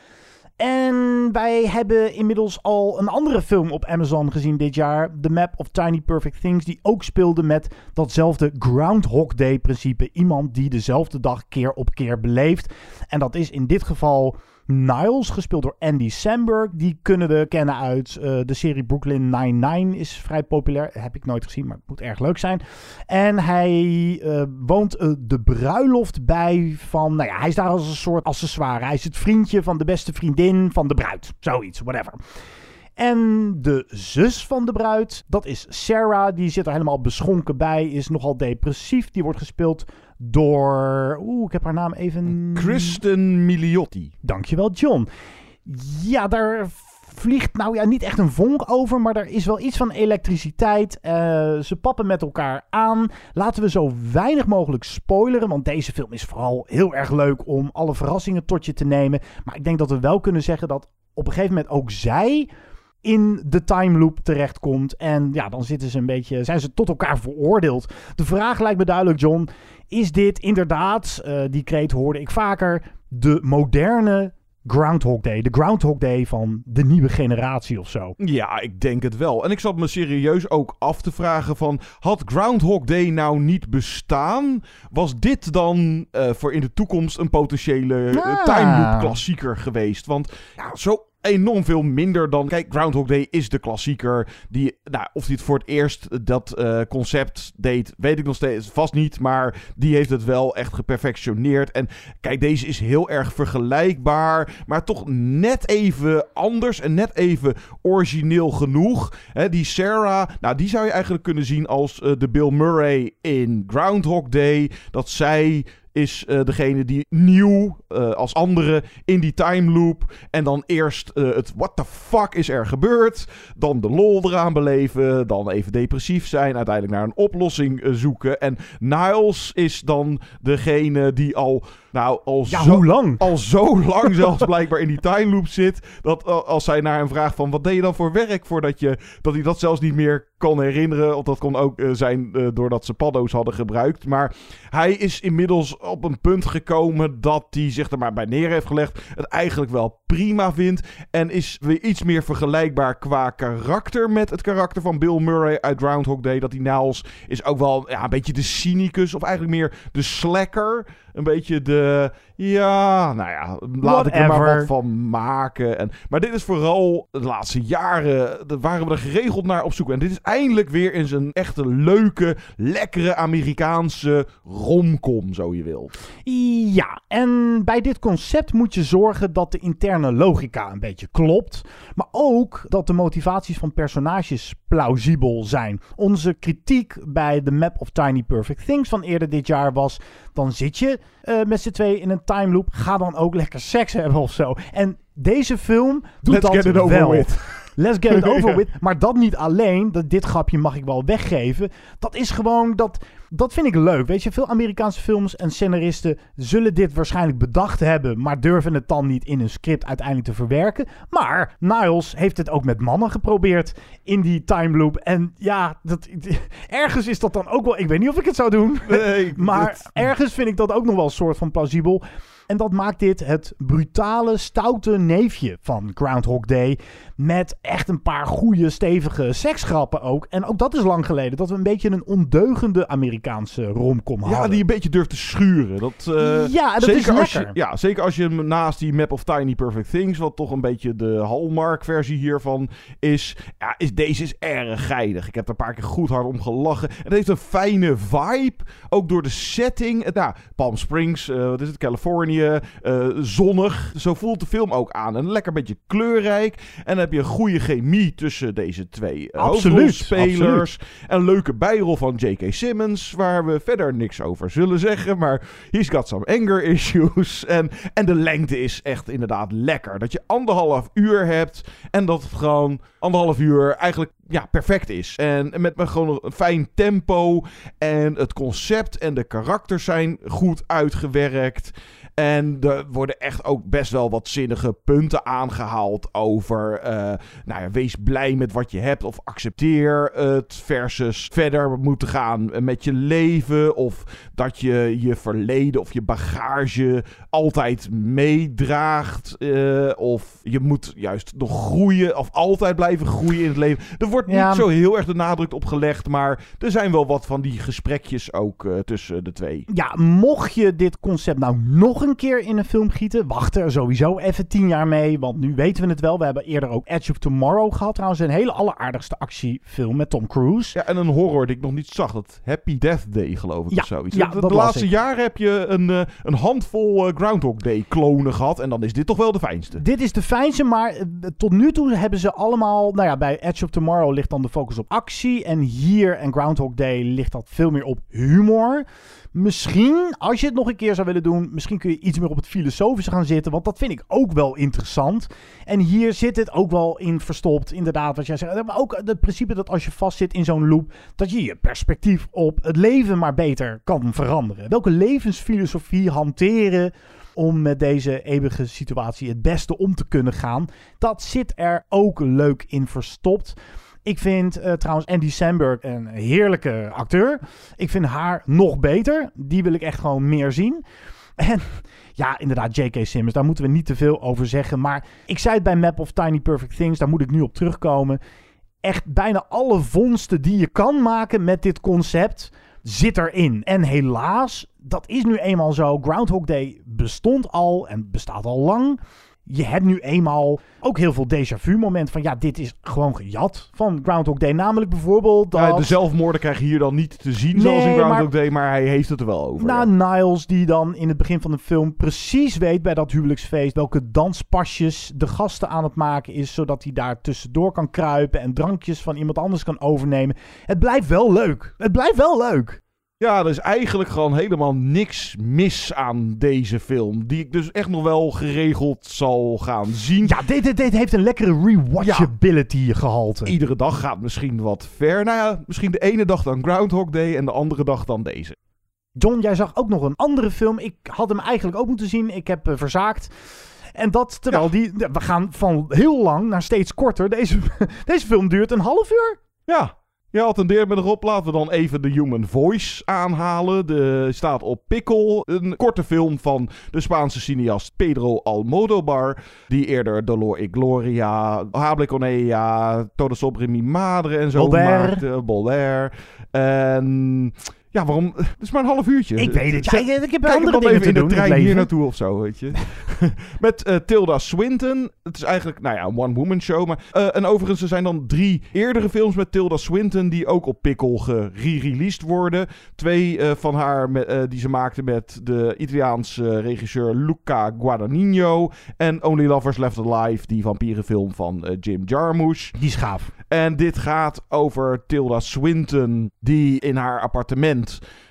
En wij hebben inmiddels al een andere film op Amazon gezien dit jaar. The Map of Tiny Perfect Things. Die ook speelde met datzelfde Groundhog Day principe. Iemand die dezelfde dag keer op keer beleeft. En dat is in dit geval Niles, gespeeld door Andy Samberg. Die kunnen we kennen uit uh, de serie Brooklyn Nine-Nine. Is vrij populair. Heb ik nooit gezien, maar het moet erg leuk zijn. En hij uh, woont uh, de bruiloft bij van... Nou ja, hij is daar als een soort accessoire. Hij is het vriendje van de beste vriendin van de bruid. Zoiets, whatever. En de zus van de bruid, dat is Sarah. Die zit er helemaal beschonken bij. Is nogal depressief. Die wordt gespeeld door. Oeh, ik heb haar naam even.
Kristen Miliotti.
Dankjewel, John. Ja, daar vliegt nou ja niet echt een vonk over, maar er is wel iets van elektriciteit. Uh, ze pappen met elkaar aan. Laten we zo weinig mogelijk spoileren, want deze film is vooral heel erg leuk om alle verrassingen tot je te nemen. Maar ik denk dat we wel kunnen zeggen dat op een gegeven moment ook zij in de time loop terechtkomt. En ja, dan zitten ze een beetje, zijn ze tot elkaar veroordeeld. De vraag lijkt me duidelijk, John. Is dit inderdaad, uh, die kreet hoorde ik vaker, de moderne Groundhog Day. De Groundhog Day van de nieuwe generatie of zo.
Ja, ik denk het wel. En ik zat me serieus ook af te vragen van... had Groundhog Day nou niet bestaan? Was dit dan uh, voor in de toekomst een potentiële uh, time loop klassieker geweest? Want ja, zo enorm veel minder dan. Kijk, Groundhog Day is de klassieker. Die, nou, of hij het voor het eerst dat uh, concept deed, weet ik nog steeds vast niet. Maar die heeft het wel echt geperfectioneerd. En kijk, deze is heel erg vergelijkbaar. Maar toch net even anders en net even origineel genoeg. Hè, die Sarah, nou, die zou je eigenlijk kunnen zien als uh, de Bill Murray in Groundhog Day. Dat zij is uh, degene die nieuw uh, als andere in die time loop. En dan eerst uh, het what the fuck is er gebeurd. Dan de lol eraan beleven. Dan even depressief zijn. Uiteindelijk naar een oplossing zoeken. En Niles is dan degene die al. Nou, al,
ja,
zo,
lang?
al zo lang zelfs blijkbaar in die time loop zit. Dat als zij naar hem vraagt van wat deed je dan voor werk voordat je. Dat hij dat zelfs niet meer kon herinneren. Of dat kon ook uh, zijn uh, doordat ze paddo's hadden gebruikt. Maar hij is inmiddels op een punt gekomen dat hij zich er maar bij neer heeft gelegd. Het eigenlijk wel prima vindt. En is weer iets meer vergelijkbaar qua karakter met het karakter van Bill Murray uit Groundhog Day. Dat hij Niles is ook wel ja, een beetje de cynicus. Of eigenlijk meer de slacker. Een beetje de. Ja, nou ja, laat ik er maar wat van maken. En, maar dit is vooral de laatste jaren. De, waren we er geregeld naar op zoek. En dit is eindelijk weer in zijn echte leuke, lekkere Amerikaanse romcom, zo je wilt.
Ja, en bij dit concept moet je zorgen dat de interne logica een beetje klopt. Maar ook dat de motivaties van personages plausibel zijn. Onze kritiek bij The Map of Tiny Perfect Things van eerder dit jaar was... dan zit je uh, met z'n twee in een time loop. Ga dan ook lekker seks hebben of zo. En deze film doet
Let's
dat
get it over
wel.
with.
Let's get it over with. Maar dat niet alleen. Dat, dit grapje mag ik wel weggeven. Dat is gewoon... Dat, dat vind ik leuk. Weet je, veel Amerikaanse films en scenaristen zullen dit waarschijnlijk bedacht hebben. Maar durven het dan niet in een script uiteindelijk te verwerken. Maar Niles heeft het ook met mannen geprobeerd in die time loop. En ja, dat, ergens is dat dan ook wel... Ik weet niet of ik het zou doen.
Nee,
maar
dat-
ergens vind ik dat ook nog wel een soort van plausibel. En dat maakt dit het brutale, stoute neefje van Groundhog Day. Met echt een paar goede, stevige seksgrappen ook. En ook dat is lang geleden. Dat we een beetje een ondeugende Amerikaanse romcom hadden.
Ja, die een beetje durft te schuren. Dat, eh,
Ja, dat
zeker
is
als je. Ja, zeker als je naast die Map of Tiny Perfect Things, wat toch een beetje de Hallmark-versie hiervan is, ja, is deze is erg geinig. Ik heb er een paar keer goed hard om gelachen. En het heeft een fijne vibe, ook door de setting. Het, nou, Palm Springs, eh, wat is het, Californië, eh, zonnig. Zo voelt de film ook aan. En lekker beetje kleurrijk. En dan heb je een goede chemie tussen deze twee eh,
Absoluut,
hoofdrolspelers. En een leuke bijrol van J.K. Simmons, waar we verder niks over zullen zeggen. Maar he's got some anger issues. En, en de lengte is echt inderdaad lekker. Dat je anderhalf uur hebt en dat het gewoon anderhalf uur eigenlijk ja, perfect is. En met, met gewoon een fijn tempo. En het concept en de karakters zijn goed uitgewerkt. En er worden echt ook best wel wat zinnige punten aangehaald over... eh, nou ja, wees blij met wat je hebt of accepteer het versus verder moeten gaan met je leven. Of dat je je verleden of je bagage altijd meedraagt. eh, of je moet juist nog groeien of altijd blijven groeien in het leven. Er wordt
Ja.
niet zo heel erg de nadruk op gelegd, maar er zijn wel wat van die gesprekjes ook eh, tussen de twee.
Ja, mocht je dit concept nou nog een keer in een film gieten, wacht er sowieso even tien jaar mee, want nu weten we het wel. We hebben eerder ook Edge of Tomorrow gehad, trouwens een hele alleraardigste actiefilm met Tom Cruise.
Ja, en een horror die ik nog niet zag. Dat Happy Death Day, geloof ik,
Ja,
of zoiets.
ja,
de, de laatste jaren heb je een, eh, een handvol eh, Groundhog Day klonen gehad. En dan is dit toch wel de fijnste.
Dit is de fijnste, maar eh, tot nu toe hebben ze allemaal... Nou ja, bij Edge of Tomorrow ligt dan de focus op actie. En hier en Groundhog Day ligt dat veel meer op humor. Misschien, als je het nog een keer zou willen doen... Misschien kun je iets meer op het filosofische gaan zitten. Want dat vind ik ook wel interessant. En hier zit het ook wel in verstopt. Inderdaad, wat jij zegt. Maar ook het principe dat als je vastzit in zo'n loop... Dat je je perspectief op het leven maar beter kan veranderen. Welke levensfilosofie hanteren om met deze eeuwige situatie het beste om te kunnen gaan. Dat zit er ook leuk in verstopt. Ik vind eh, trouwens Andy Samberg een heerlijke acteur. Ik vind haar nog beter. Die wil ik echt gewoon meer zien. En ja, inderdaad, J.K. Simmons, daar moeten we niet te veel over zeggen. Maar ik zei het bij Map of Tiny Perfect Things, daar moet ik nu op terugkomen. Echt bijna alle vondsten die je kan maken met dit concept zit erin. En helaas, dat is nu eenmaal zo. Groundhog Day bestond al en bestaat al lang. Je hebt nu eenmaal ook heel veel déjà vu moment van ja, dit is gewoon gejat van Groundhog Day. Namelijk bijvoorbeeld dat...
Ja, de zelfmoorden krijg je hier dan niet te zien zoals in Groundhog
maar-
Day, maar hij heeft het er wel over.
Nou,
ja.
Niles die dan in het begin van de film precies weet bij dat huwelijksfeest welke danspasjes de gasten aan het maken is, zodat hij daar tussendoor kan kruipen en drankjes van iemand anders kan overnemen. Het blijft wel leuk. Het blijft wel leuk.
Ja, er is eigenlijk gewoon helemaal niks mis aan deze film. Die ik dus echt nog wel geregeld zal gaan zien.
Ja, dit, dit, dit heeft een lekkere rewatchability gehalte.
Iedere dag gaat misschien wat ver. Nou ja, misschien de ene dag dan Groundhog Day en de andere dag dan deze.
John, jij zag ook nog een andere film. Ik had hem eigenlijk ook moeten zien. Ik heb eh, verzaakt. En dat terwijl die. We gaan van heel lang naar steeds korter. Deze, deze film duurt een half uur.
Ja, je attendeert me erop. Laten we dan even de Human Voice aanhalen. De staat op Pickle. Een korte film van de Spaanse cineast Pedro Almodovar. Die eerder Dolor y Gloria, Hable con ella, Todo sobre mi madre en zo
Voltaire.
maakte. Bolder. En... Ja, waarom? Het is maar een half uurtje.
Ik weet het. Ja, ik, ik heb
Kijk
andere dingen
even
te
in de
doen. in het
trein hier naartoe of zo, weet je. Met eh, Tilda Swinton. Het is eigenlijk, nou ja, een one-woman show. Maar, eh, en overigens, er zijn dan drie eerdere films met Tilda Swinton... die ook op Pickle gereleased worden. Twee eh, van haar met, die ze maakte met de Italiaanse regisseur Luca Guadagnino... en Only Lovers Left Alive, die vampierenfilm van Jim Jarmusch.
Die is gaaf.
En dit gaat over Tilda Swinton, die in haar appartement,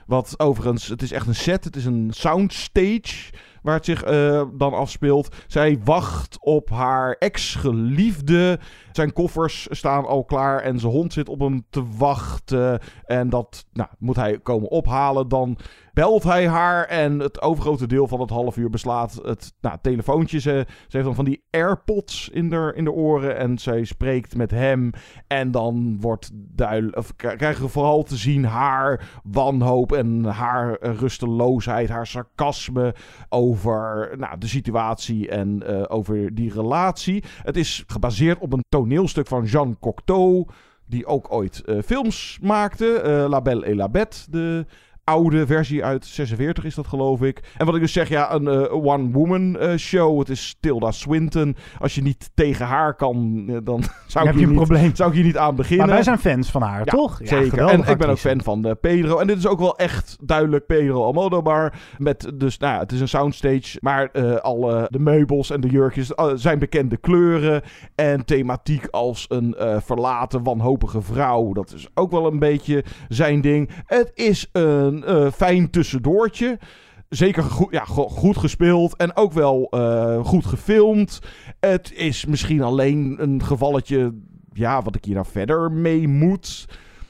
wat overigens, het is echt een set, het is een soundstage waar het zich eh, dan afspeelt. Zij wacht op haar ex-geliefde. Zijn koffers staan al klaar en zijn hond zit op hem te wachten. En dat nou, moet hij komen ophalen. Dan belt hij haar en het overgrote deel van het half uur beslaat het nou, telefoontje. Ze, ze heeft dan van die AirPods in de, in de oren en zij spreekt met hem. En dan wordt duidelijk, of krijgen we vooral te zien haar wanhoop en haar rusteloosheid, haar sarcasme over nou, de situatie en eh, over die relatie. Het is gebaseerd op een toneelstuk van Jean Cocteau, die ook ooit eh, films maakte. eh, La Belle et la Bête, de oude versie uit 46 is dat geloof ik. En wat ik dus zeg, ja, een eh, one-woman eh, show. Het is Tilda Swinton. Als je niet tegen haar kan, eh, dan zou,
heb
ik
je
hier
een
niet,
probleem.
zou ik hier niet aan beginnen.
Maar wij zijn fans van haar,
Ja,
toch? Ja,
zeker. En ik ben ook fan van Pedro. En dit is ook wel echt duidelijk Pedro Almodovar. Met dus, nou ja, het is een soundstage. Maar alle de meubels en de jurkjes zijn bekende kleuren. En thematiek als een verlaten, wanhopige vrouw. Dat is ook wel een beetje zijn ding. Het is een eh, fijn tussendoortje. Zeker goed, ja, go- goed gespeeld en ook wel eh, goed gefilmd. Het is misschien alleen een gevalletje, ja, wat ik hier nou verder mee moet.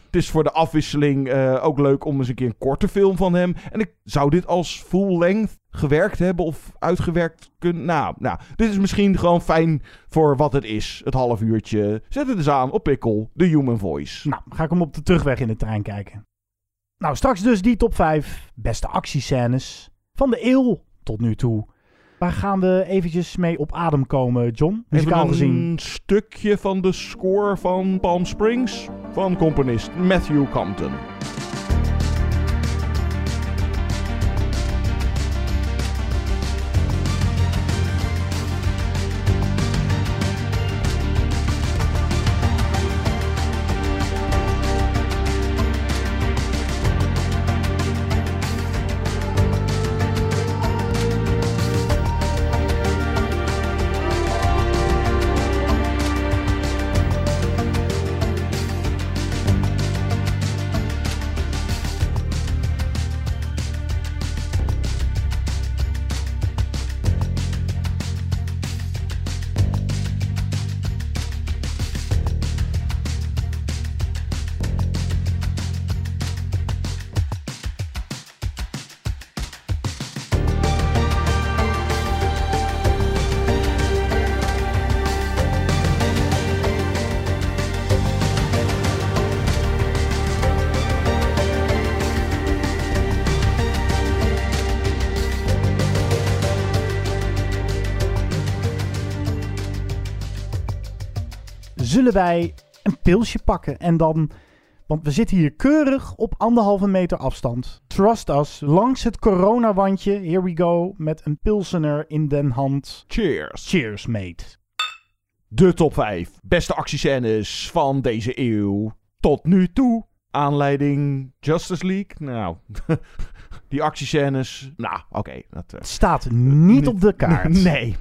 Het is voor de afwisseling eh, ook leuk om eens een keer een korte film van hem. En ik zou dit als full length gewerkt hebben of uitgewerkt kunnen. Nou, nou, dit is misschien gewoon fijn voor wat het is. Het half uurtje. Zet het eens aan op Pikkel, de Human Voice.
Nou, ga ik hem op de terugweg in de trein kijken. Nou, straks dus die top 5 beste actiescènes van de eeuw tot nu toe. Waar gaan we eventjes mee op adem komen, John? Muzikaal
Even
gezien.
een stukje van de score van Palm Springs van componist Matthew Compton.
Zullen wij een pilsje pakken en dan... Want we zitten hier keurig op anderhalve meter afstand. Trust us, langs het coronawandje. Here we go, met een pilsener in den hand.
Cheers.
Cheers, mate.
De top 5 beste actiescènes van deze eeuw tot nu toe. Aanleiding Justice League. Nou, die actiescènes. Nou, oké. dat eh,
Staat niet op de kaart.
Nee,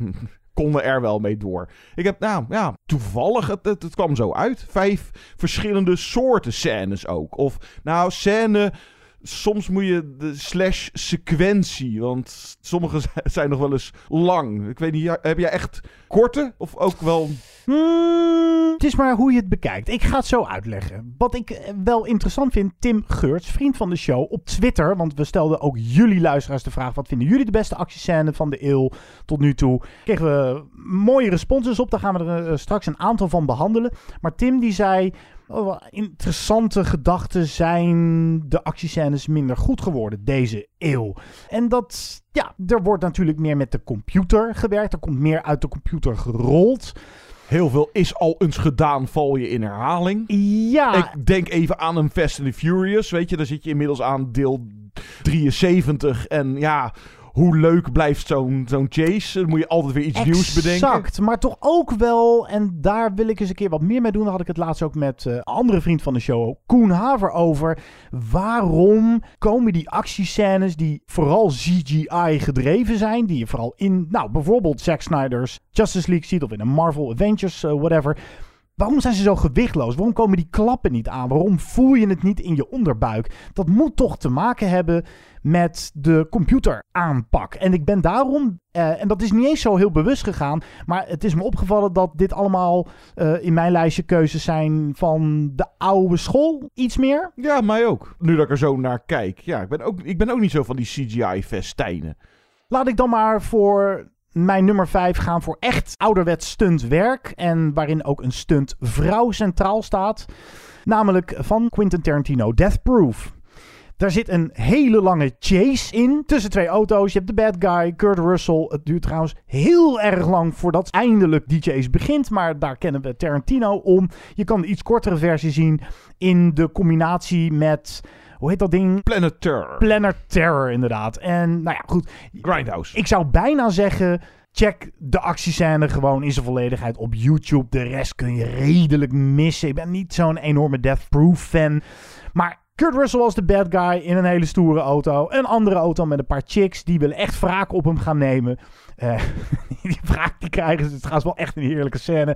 konden er wel mee door. Ik heb, nou ja, toevallig, het, het, kwam zo uit. Vijf verschillende soorten scènes ook. Of, nou, scène, soms moet je de slash sequentie, want sommige zijn nog wel eens lang. Ik weet niet, heb jij echt korte of ook wel...
Hmm, het is maar hoe je het bekijkt. Ik ga het zo uitleggen. Wat ik eh, wel interessant vind, Tim Geurts, vriend van de show, op Twitter. Want we stelden ook jullie luisteraars de vraag: wat vinden jullie de beste actiescène van de eeuw tot nu toe? Kregen we mooie responses op. Daar gaan we er eh, straks een aantal van behandelen. Maar Tim die zei. Oh, interessante gedachten zijn de actiescènes minder goed geworden deze eeuw. En dat, ja, er wordt natuurlijk meer met de computer gewerkt. Er komt meer uit de computer gerold.
Heel veel is al eens gedaan, val je in herhaling.
Ja.
Ik denk even aan een Fast and the Furious, weet je. Daar zit je inmiddels aan deel 73. En ja, hoe leuk blijft zo'n zo'n chase? Dan moet je altijd weer iets nieuws bedenken.
Exact, maar toch ook wel, en daar wil ik eens een keer wat meer mee doen. Daar had ik het laatst ook met eh, een andere vriend van de show, Koen Haver, over. Waarom komen die actiescènes die vooral CGI gedreven zijn, die je vooral in, nou bijvoorbeeld Zack Snyder's Justice League ziet of in een Marvel Avengers, eh, whatever. Waarom zijn ze zo gewichtloos? Waarom komen die klappen niet aan? Waarom voel je het niet in je onderbuik? Dat moet toch te maken hebben met de computeraanpak. En ik ben daarom, eh, en dat is niet eens zo heel bewust gegaan, maar het is me opgevallen dat dit allemaal eh, in mijn lijstje keuzes zijn van de oude school, iets meer.
Ja, mij ook. Nu dat ik er zo naar kijk. Ja, ik ben ook, ik ben ook niet zo van die CGI-festijnen.
Laat ik dan maar voor mijn nummer 5 gaan voor echt ouderwets stuntwerk. En waarin ook een stuntvrouw centraal staat. Namelijk van Quentin Tarantino, Death Proof. Daar zit een hele lange chase in tussen twee auto's. Je hebt de bad guy, Kurt Russell. Het duurt trouwens heel erg lang voordat eindelijk die chase begint. Maar daar kennen we Tarantino om. Je kan de iets kortere versie zien in de combinatie met... Hoe heet dat ding?
Planet Terror.
Planet Terror, inderdaad. En nou ja, goed.
Grindhouse.
Ik zou bijna zeggen... Check de actiescène gewoon in zijn volledigheid op YouTube. De rest kun je redelijk missen. Ik ben niet zo'n enorme Death Proof fan. Maar Kurt Russell was de bad guy in een hele stoere auto. Een andere auto met een paar chicks. Die willen echt wraak op hem gaan nemen. Uh, die wraak die krijgen ze. Het gaat wel echt een heerlijke scène.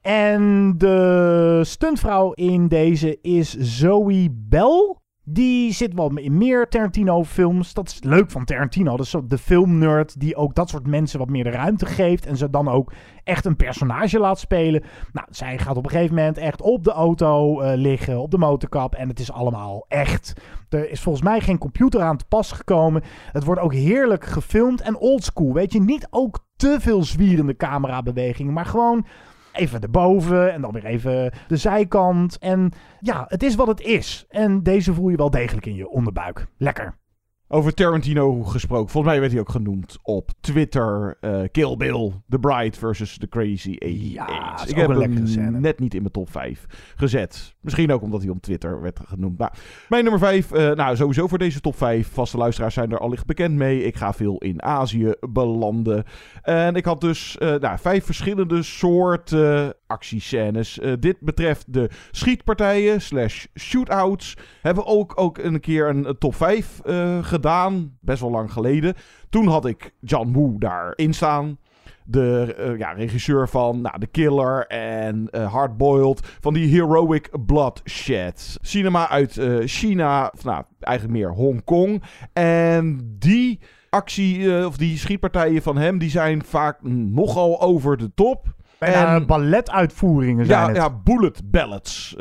En de stuntvrouw in deze is Zoe Bell. Die zit wel in meer Tarantino-films. Dat is leuk van Tarantino. Dat is de filmnerd die ook dat soort mensen wat meer de ruimte geeft. En ze dan ook echt een personage laat spelen. Nou, zij gaat op een gegeven moment echt op de auto uh, liggen, op de motorkap. En het is allemaal echt. Er is volgens mij geen computer aan te pas gekomen. Het wordt ook heerlijk gefilmd en oldschool. Weet je, niet ook te veel zwierende camerabewegingen, maar gewoon even erboven en dan weer even de zijkant. En ja, het is wat het is. En deze voel je wel degelijk in je onderbuik. Lekker.
Over Tarantino gesproken. Volgens mij werd hij ook genoemd op Twitter. Uh, Kill Bill, The Bride versus The Crazy Eight.
Ja,
ik heb hem net niet in mijn top 5 gezet. Misschien ook omdat hij op Twitter werd genoemd. Maar mijn nummer 5, uh, eh, nou sowieso voor deze top 5. Vaste luisteraars zijn er allicht bekend mee. Ik ga veel in Azië belanden. En ik had dus uh, nou, vijf verschillende soorten actiescènes. dit betreft de schietpartijen slash shootouts. Hebben we ook, ook een keer een, top 5 gedaan gedaan, best wel lang geleden. Toen had ik John Woo daarin staan. De uh, ja, regisseur van nou, The Killer en uh, Hardboiled. Van die Heroic Bloodshed. Cinema uit uh, China, of nou, eigenlijk meer Hongkong. En die actie, of die schietpartijen van hem, die zijn vaak nogal over de top.
En balletuitvoeringen zijn
ja,
het.
Ja, bullet ballads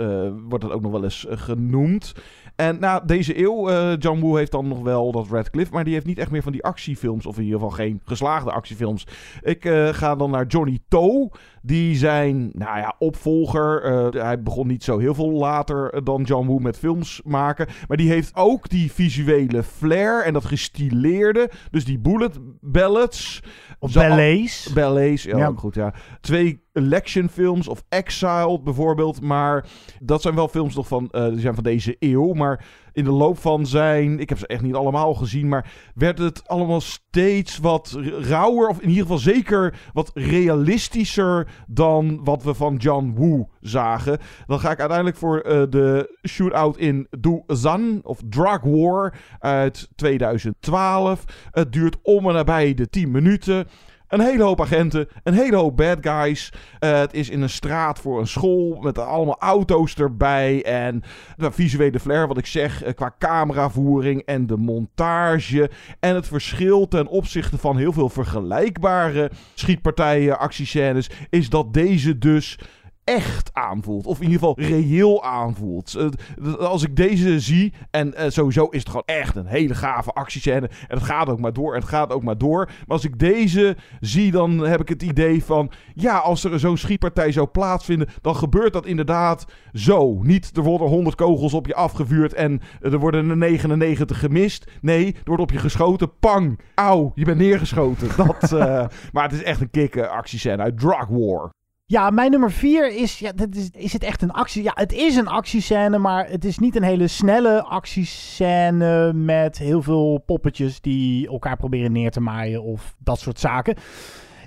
wordt het ook nog wel eens genoemd. En na deze eeuw, uh, John Woo heeft dan nog wel dat Red Cliff, maar die heeft niet echt meer van die actiefilms, of in ieder geval geen geslaagde actiefilms. Ik uh, ga dan naar Johnny To. Die zijn, nou ja, opvolger. Uh, hij begon niet zo heel veel later dan John Woo met films maken. Maar die heeft ook die visuele flair en dat gestileerde. Dus die bullet ballads.
Of ballets.
Ballets, ja, ja. goed, ja. Twee election films of Exiled bijvoorbeeld. Maar dat zijn wel films nog van, uh, die zijn van deze eeuw. Maar in de loop van zijn, ik heb ze echt niet allemaal gezien, maar werd het allemaal steeds wat rauwer, of in ieder geval zeker wat realistischer dan wat we van John Woo zagen. Dan ga ik uiteindelijk voor uh, de shootout in Zan of Drug War uit 2012. Het duurt om en nabij de 10 minuten. Een hele hoop agenten, een hele hoop bad guys. Uh, het is in een straat voor een school met allemaal auto's erbij. En de visuele flair, wat ik zeg, uh, qua cameravoering en de montage. En het verschil ten opzichte van heel veel vergelijkbare schietpartijen, actiescènes, is dat deze dus echt aanvoelt. Of in ieder geval reëel aanvoelt. Uh, als ik deze zie, en uh, sowieso is het gewoon echt een hele gave actiescène. En het gaat ook maar door en het gaat ook maar door. Maar als ik deze zie, dan heb ik het idee van... Ja, als er zo'n schietpartij zou plaatsvinden, dan gebeurt dat inderdaad zo. Niet er worden 100 kogels op je afgevuurd en er worden er 99 gemist. Nee, er wordt op je geschoten. Pang! Auw, je bent neergeschoten. Dat, maar het is echt een kikke actiescène uit Drug War.
Ja, mijn nummer vier is, ja, dat is, is het echt een actie? Ja, het is een actiescène, maar het is niet een hele snelle actiescène met heel veel poppetjes die elkaar proberen neer te maaien of dat soort zaken.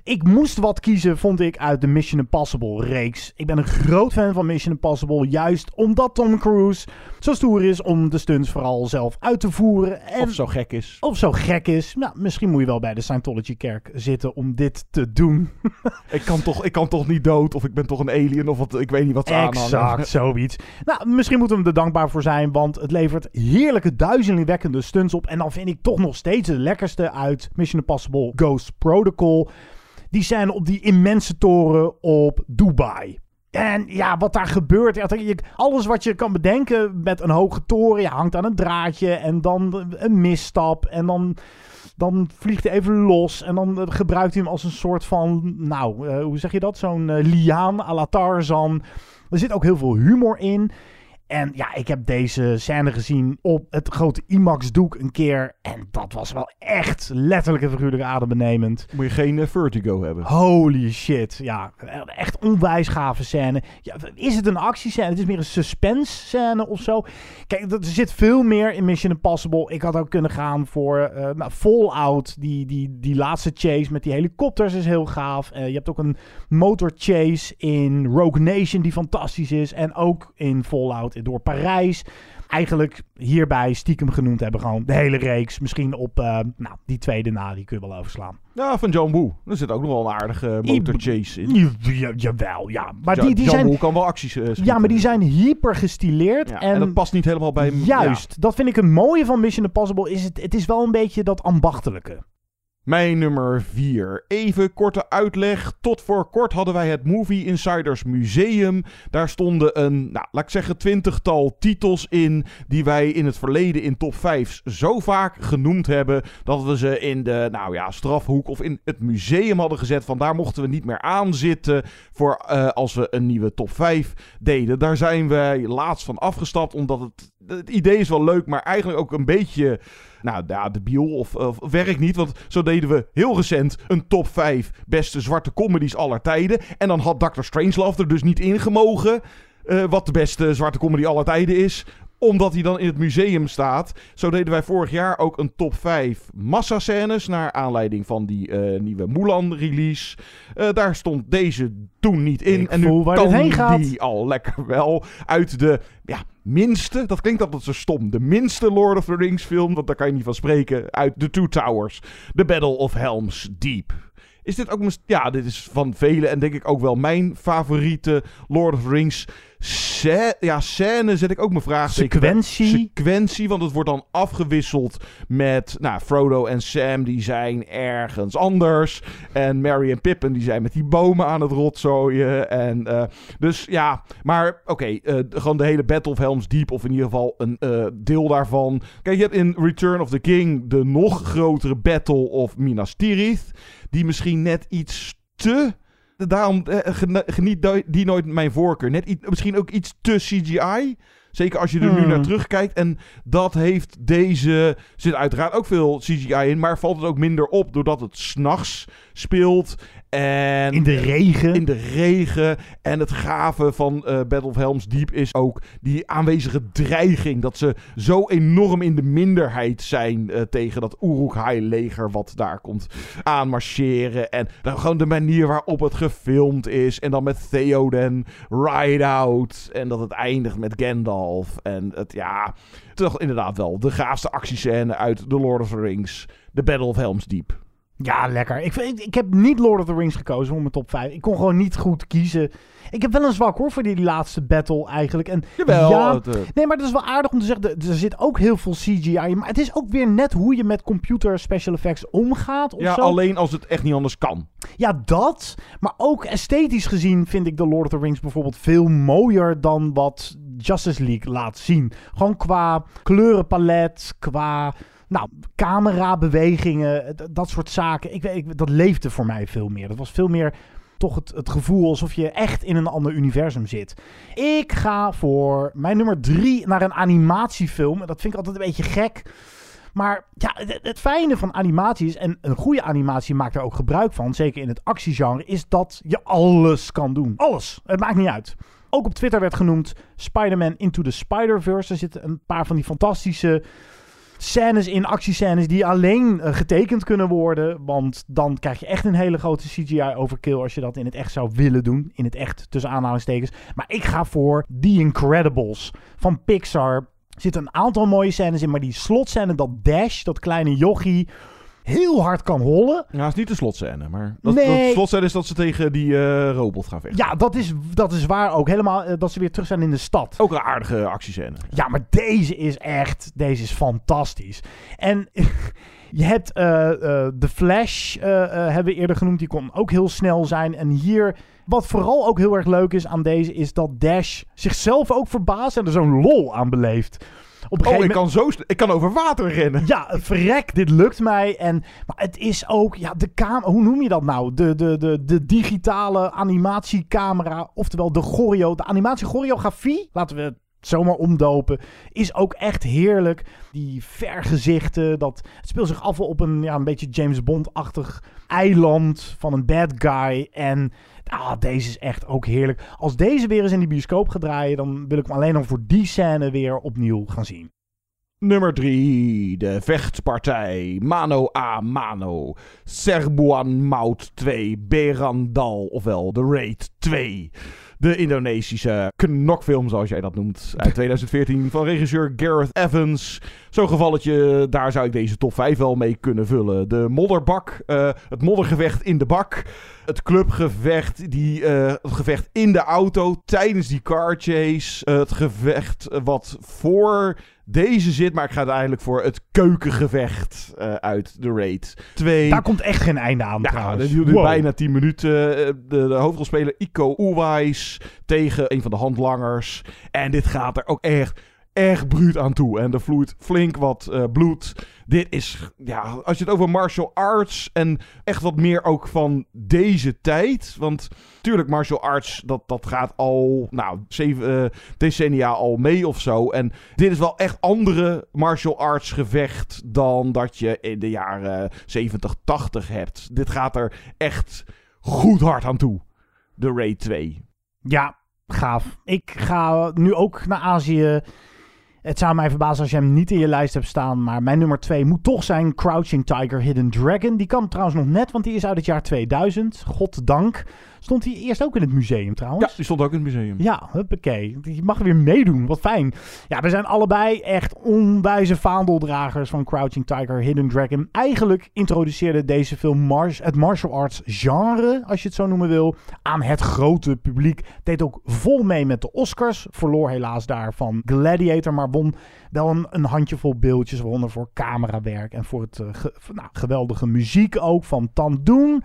Ik moest wat kiezen, vond ik, uit de Mission Impossible reeks. Ik ben een groot fan van Mission Impossible, juist omdat Tom Cruise zo stoer is om de stunts vooral zelf uit te voeren. En
of zo gek is.
Of zo gek is. Nou, misschien moet je wel bij de Scientology-kerk zitten om dit te doen.
ik, kan toch, ik kan toch niet dood, of ik ben toch een alien, of wat, ik weet niet wat ze
exact. Exact, zoiets. Nou, misschien moeten we er dankbaar voor zijn, want het levert heerlijke, duizelingwekkende stunts op. En dan vind ik toch nog steeds de lekkerste uit Mission Impossible Ghost Protocol die zijn op die immense toren op Dubai. En ja, wat daar gebeurt, alles wat je kan bedenken met een hoge toren, je hangt aan een draadje en dan een misstap en dan, dan vliegt hij even los en dan gebruikt hij hem als een soort van, nou, uh, hoe zeg je dat, zo'n uh, liaan à la Tarzan. Er zit ook heel veel humor in. En ja, ik heb deze scène gezien op het grote IMAX-doek een keer. En dat was wel echt letterlijk en figuurlijk adembenemend.
Moet je geen uh, vertigo hebben.
Holy shit. Ja, echt onwijs gave scène. Ja, is het een actiescène? Het is meer een suspense scène of zo. Kijk, er zit veel meer in Mission Impossible. Ik had ook kunnen gaan voor uh, nou, Fallout. Die, die, die laatste chase met die helikopters is heel gaaf. Uh, je hebt ook een motor chase in Rogue Nation die fantastisch is. En ook in Fallout door Parijs. Eigenlijk hierbij stiekem genoemd hebben gewoon de hele reeks. Misschien op uh, nou, die tweede na, die kun je wel overslaan.
Ja, van John Woo. Er zit ook nog wel een aardige motor chase in.
Ja, jawel, ja. Maar
Ja,
die, die
John
zijn,
Woo kan wel acties eh,
ja, maar die zijn hyper gestileerd.
Ja,
en,
en dat past niet helemaal bij...
Juist, dat vind ik het mooie van Mission Impossible. Is het, het is wel een beetje dat ambachtelijke.
Mijn nummer 4. Even korte uitleg. Tot voor kort hadden wij het Movie Insiders Museum. Daar stonden een, nou, laat ik zeggen, twintigtal titels in. Die wij in het verleden in top 5 zo vaak genoemd hebben. Dat we ze in de, nou ja, strafhoek of in het museum hadden gezet. Van daar mochten we niet meer aan zitten. Voor eh, als we een nieuwe top 5 deden. Daar zijn wij laatst van afgestapt. Omdat het, het idee is wel leuk, maar eigenlijk ook een beetje nou ja, debiel of, of werkt niet. Want zo deden we heel recent een top 5 beste zwarte comedies aller tijden. En dan had Dr. Strangelove er dus niet ingemogen. eh wat de beste zwarte comedy aller tijden is omdat hij dan in het museum staat. Zo deden wij vorig jaar ook een top 5 massascènes. Naar aanleiding van die eh, nieuwe Mulan-release. Eh, daar stond deze toen niet in.
Ik
en nu kan
heen gaat.
die al lekker wel uit de ja, minste. Dat klinkt altijd zo stom. De minste Lord of the Rings film. Want daar kan je niet van spreken. Uit The Two Towers. The Battle of Helm's Deep. Is dit ook... Ja, dit is van velen en denk ik ook wel mijn favoriete Lord of the Rings ja, scène zet ik ook mijn vraag.
Sequentie.
Sequentie, want het wordt dan afgewisseld met nou, Frodo en Sam, die zijn ergens anders. En Merry en Pippin, die zijn met die bomen aan het rotzooien. En, eh, dus ja, maar oké, eh, gewoon de hele Battle of Helm's Deep, of in ieder geval een eh, deel daarvan. Kijk, je hebt in Return of the King de nog grotere Battle of Minas Tirith, die misschien net iets te... Daarom eh, gene- geniet die nooit mijn voorkeur. Net iets- misschien ook iets te CGI. Zeker als je er nu
Hmm.
naar terugkijkt. En dat heeft deze. Er zit uiteraard ook veel CGI in. Maar valt het ook minder op doordat het s'nachts speelt. En
In de regen.
in de regen. En het gave van eh, Battle of Helm's Deep is ook die aanwezige dreiging. Dat ze zo enorm in de minderheid zijn eh, tegen dat Uruk-hai-leger wat daar komt aanmarcheren. En dan gewoon de manier waarop het gefilmd is. En dan met Theoden, Ride Out. En dat het eindigt met Gandalf. En het, ja, toch inderdaad wel de gaafste actiescène uit The Lord of the Rings. The Battle of Helm's Deep.
Ja, lekker. Ik, vind- ik heb niet Lord of the Rings gekozen voor mijn top 5. Ik kon gewoon niet goed kiezen. Ik heb wel een zwak hoor voor die laatste battle eigenlijk. En
Jawel,
ja,
eh,
nee, maar het is wel aardig om te zeggen. Er er zit ook heel veel CGI in. Maar het is ook weer net hoe je met computer special effects omgaat. Of
Ja,
zo.
alleen als het echt niet anders kan.
Ja, dat. Maar ook esthetisch gezien vind ik The Lord of the Rings bijvoorbeeld veel mooier dan wat Justice League laat zien. Gewoon qua kleurenpalet, qua nou, camerabewegingen, dat soort zaken. Ik, ik, dat leefde voor mij veel meer. Dat was veel meer toch het, het gevoel alsof je echt in een ander universum zit. Ik ga voor mijn nummer drie naar een animatiefilm. Dat vind ik altijd een beetje gek. Maar ja, het, fijne van animatie is, en een goede animatie maakt er ook gebruik van, zeker in het actiegenre, is dat je alles kan doen. Alles. Het maakt niet uit. Ook op Twitter werd genoemd Spider-Man Into the Spider-Verse. Er zitten een paar van die fantastische scènes in, actiescènes, die alleen eh, getekend kunnen worden. Want dan krijg je echt een hele grote CGI-overkill als je dat in het echt zou willen doen. In het echt, tussen aanhalingstekens. Maar ik ga voor The Incredibles van Pixar. Er zitten een aantal mooie scènes in, maar die slotscène, dat Dash, dat kleine jochie, heel hard kan hollen.
Ja, het is niet de slotscène, maar dat,
Nee.
dat slotscène is dat ze tegen die eh, robot gaan vechten.
Ja, dat is, dat is waar ook. Helemaal eh, dat ze weer terug zijn in de stad.
Ook een aardige actiescène.
Ja, maar deze is echt, deze is fantastisch. En je hebt eh eh Flash, hebben we eerder genoemd, die kon ook heel snel zijn. En hier, wat vooral ook heel erg leuk is aan deze, is dat Dash zichzelf ook verbaast en er zo'n lol aan beleeft. Op een
Oh, ik kan, zo, ik kan over water rennen.
ja, verrek, dit lukt mij. En, maar het is ook, ja, de camera, hoe noem je dat nou? De, de, de, de digitale animatiecamera, oftewel de choreo, de animatiechoreografie, laten we het zomaar omdopen, is ook echt heerlijk. Die vergezichten, dat, het speelt zich af op een, ja, een beetje James Bond-achtig eiland van een bad guy. En ah, deze is echt ook heerlijk. Als deze weer eens in die bioscoop gaat draaien, dan wil ik hem alleen nog voor die scène weer opnieuw gaan zien.
Nummer 3. De vechtpartij. Mano a mano. Serbuan Mout 2. Berandal. Ofwel de Raid 2. De Indonesische knokfilm, zoals jij dat noemt. Uit 2014 van regisseur Gareth Evans. Zo'n gevalletje, daar zou ik deze top 5 wel mee kunnen vullen. De modderbak, uh, het moddergevecht in de bak. Het clubgevecht, die, uh, het gevecht in de auto tijdens die car chase. Uh, het gevecht wat voor deze zit, maar ik ga uiteindelijk voor het keukengevecht uh, uit de Raid 2.
Daar komt echt geen einde aan
ja,
trouwens.
dat duurde wow. bijna 10 minuten. De, de hoofdrolspeler Iko Uwais tegen een van de handlangers. En dit gaat er ook echt erg bruut aan toe. En er vloeit flink wat uh, bloed. Dit is, ja, als je het over martial arts en echt wat meer ook van deze tijd. Want tuurlijk, martial arts, dat, dat gaat al, nou, zeven uh, decennia al mee of zo. En dit is wel echt andere martial arts gevecht dan dat je in de jaren 70, 80 hebt. Dit gaat er echt goed hard aan toe. De Raid 2.
Ja, gaaf. Ik ga nu ook naar Azië. Het zou mij verbazen als je hem niet in je lijst hebt staan. Maar mijn nummer 2 moet toch zijn Crouching Tiger, Hidden Dragon. Die kan trouwens nog net, want die is uit het jaar 2000. Goddank. Stond hij eerst ook in het museum trouwens?
Ja, die stond ook in het museum.
Ja, huppakee. Je mag weer meedoen. Wat fijn. Ja, we zijn allebei echt onwijze vaandeldragers van Crouching Tiger, Hidden Dragon. Eigenlijk introduceerde deze film mars het martial arts genre, als je het zo noemen wil, aan het grote publiek. Deed ook vol mee met de Oscars. Verloor helaas daar van Gladiator, maar won wel een, een handjevol beeldjes. Waaronder voor camerawerk en voor het uh, ge, nou, geweldige muziek ook van Tandoon.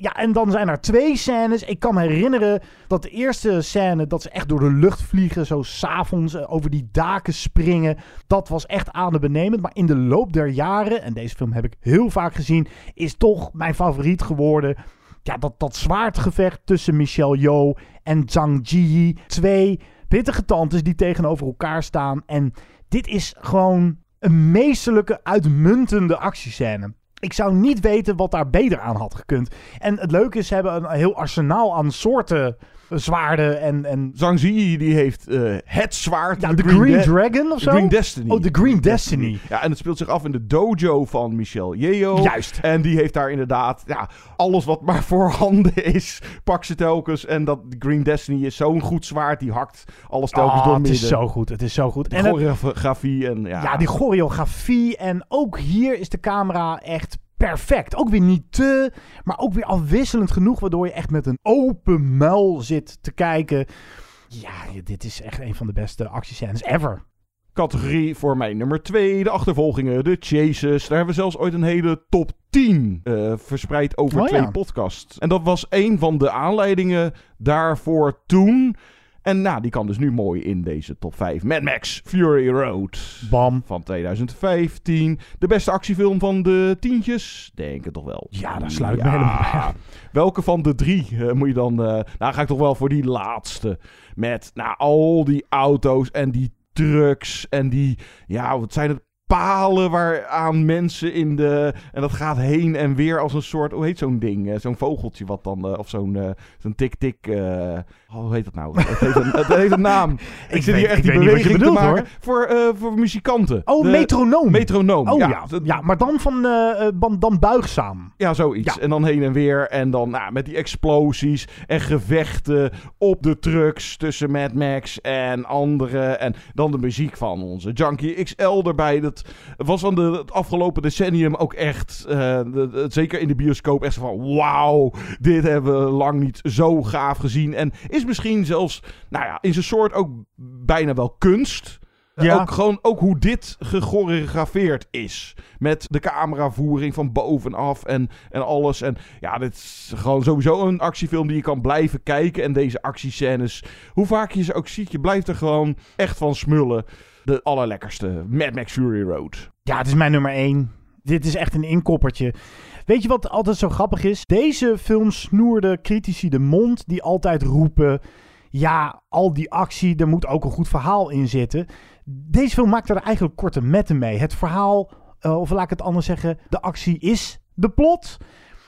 Ja, en dan zijn er twee scènes. Ik kan me herinneren dat de eerste scène, dat ze echt door de lucht vliegen, zo s'avonds over die daken springen. Dat was echt adembenemend. Maar in de loop der jaren, en deze film heb ik heel vaak gezien, is toch mijn favoriet geworden. Ja, dat, dat zwaardgevecht tussen Michelle Yeoh en Zhang Ji. Twee pittige tantes die tegenover elkaar staan. En dit is gewoon een meesterlijke, uitmuntende actiescène. Ik zou niet weten wat daar beter aan had gekund. En het leuke is, ze hebben een heel arsenaal aan soorten zwaarden en... en...
Zhang Zi, die heeft uh, het zwaard.
Ja, de Green, Green Dragon of zo?
Green Destiny.
Oh, de Green Destiny.
Ja, en het speelt zich af in de dojo van Michelle Yeoh.
Juist.
En die heeft daar inderdaad, ja, alles wat maar voorhanden is, pak ze telkens. En dat Green Destiny is zo'n goed zwaard, die hakt alles telkens
oh,
door
het
midden.
is zo goed, het is zo goed.
De
en
choreografie en ja.
Ja, die choreografie en ook hier is de camera echt perfect. Ook weer niet te, maar ook weer afwisselend genoeg, waardoor je echt met een open muil zit te kijken. Ja, dit is echt een van de beste actiescènes ever.
Categorie voor mij nummer 2, de achtervolgingen, de chases. Daar hebben we zelfs ooit een hele top 10 uh, verspreid over
Oh,
twee
ja.
podcasts. En dat was een van de aanleidingen daarvoor toen. En nou, die kan dus nu mooi in deze top 5. Mad Max Fury Road.
Bam.
Van 2015. De beste actiefilm van de tientjes? Denk het toch wel.
Ja, daar sluit ik me helemaal bij.
Welke van de drie eh, moet je dan... eh, nou, ga ik toch wel voor die laatste. Met nou, al die auto's en die trucks en die... Ja, wat zijn het? Palen waaraan mensen in de... En dat gaat heen en weer als een soort... Hoe heet zo'n ding? Eh, zo'n vogeltje wat dan... of zo'n zo'n tik-tik... eh, hoe heet dat nou? het, heeft een, het heeft een naam. Ik,
Ik
zit hier echt die beweging te
bedoelt,
maken.
hoor.
Voor, eh, voor muzikanten.
Oh,
De-
metronoom.
Metronoom,
Oh ja,
ja.
ja, maar dan, van, eh, dan, dan buigzaam.
Ja, zoiets.
Ja.
En dan heen en weer. En dan nou, met die explosies en gevechten op de trucks tussen Mad Max en anderen. En dan de muziek van onze Junkie XL erbij. Dat was van de, het afgelopen decennium ook echt, de- zeker in de bioscoop, echt van wauw, dit hebben we lang niet zo gaaf gezien. En is misschien zelfs, nou ja, in zijn soort ook bijna wel kunst.
Ja.
Ook gewoon ook hoe dit gechoreografeerd is. Met de cameravoering van bovenaf en, en alles. En ja, dit is gewoon sowieso een actiefilm die je kan blijven kijken. En deze actiescènes, hoe vaak je ze ook ziet, je blijft er gewoon echt van smullen. De allerlekkerste, Mad Max Fury Road.
Ja, het is mijn nummer één. Dit is echt een inkoppertje. Weet je wat altijd zo grappig is? Deze film snoerde critici de mond die altijd roepen... Ja, al die actie, er moet ook een goed verhaal in zitten. Deze film maakt er eigenlijk korte metten mee. Het verhaal, eh, of laat ik het anders zeggen, de actie is de plot.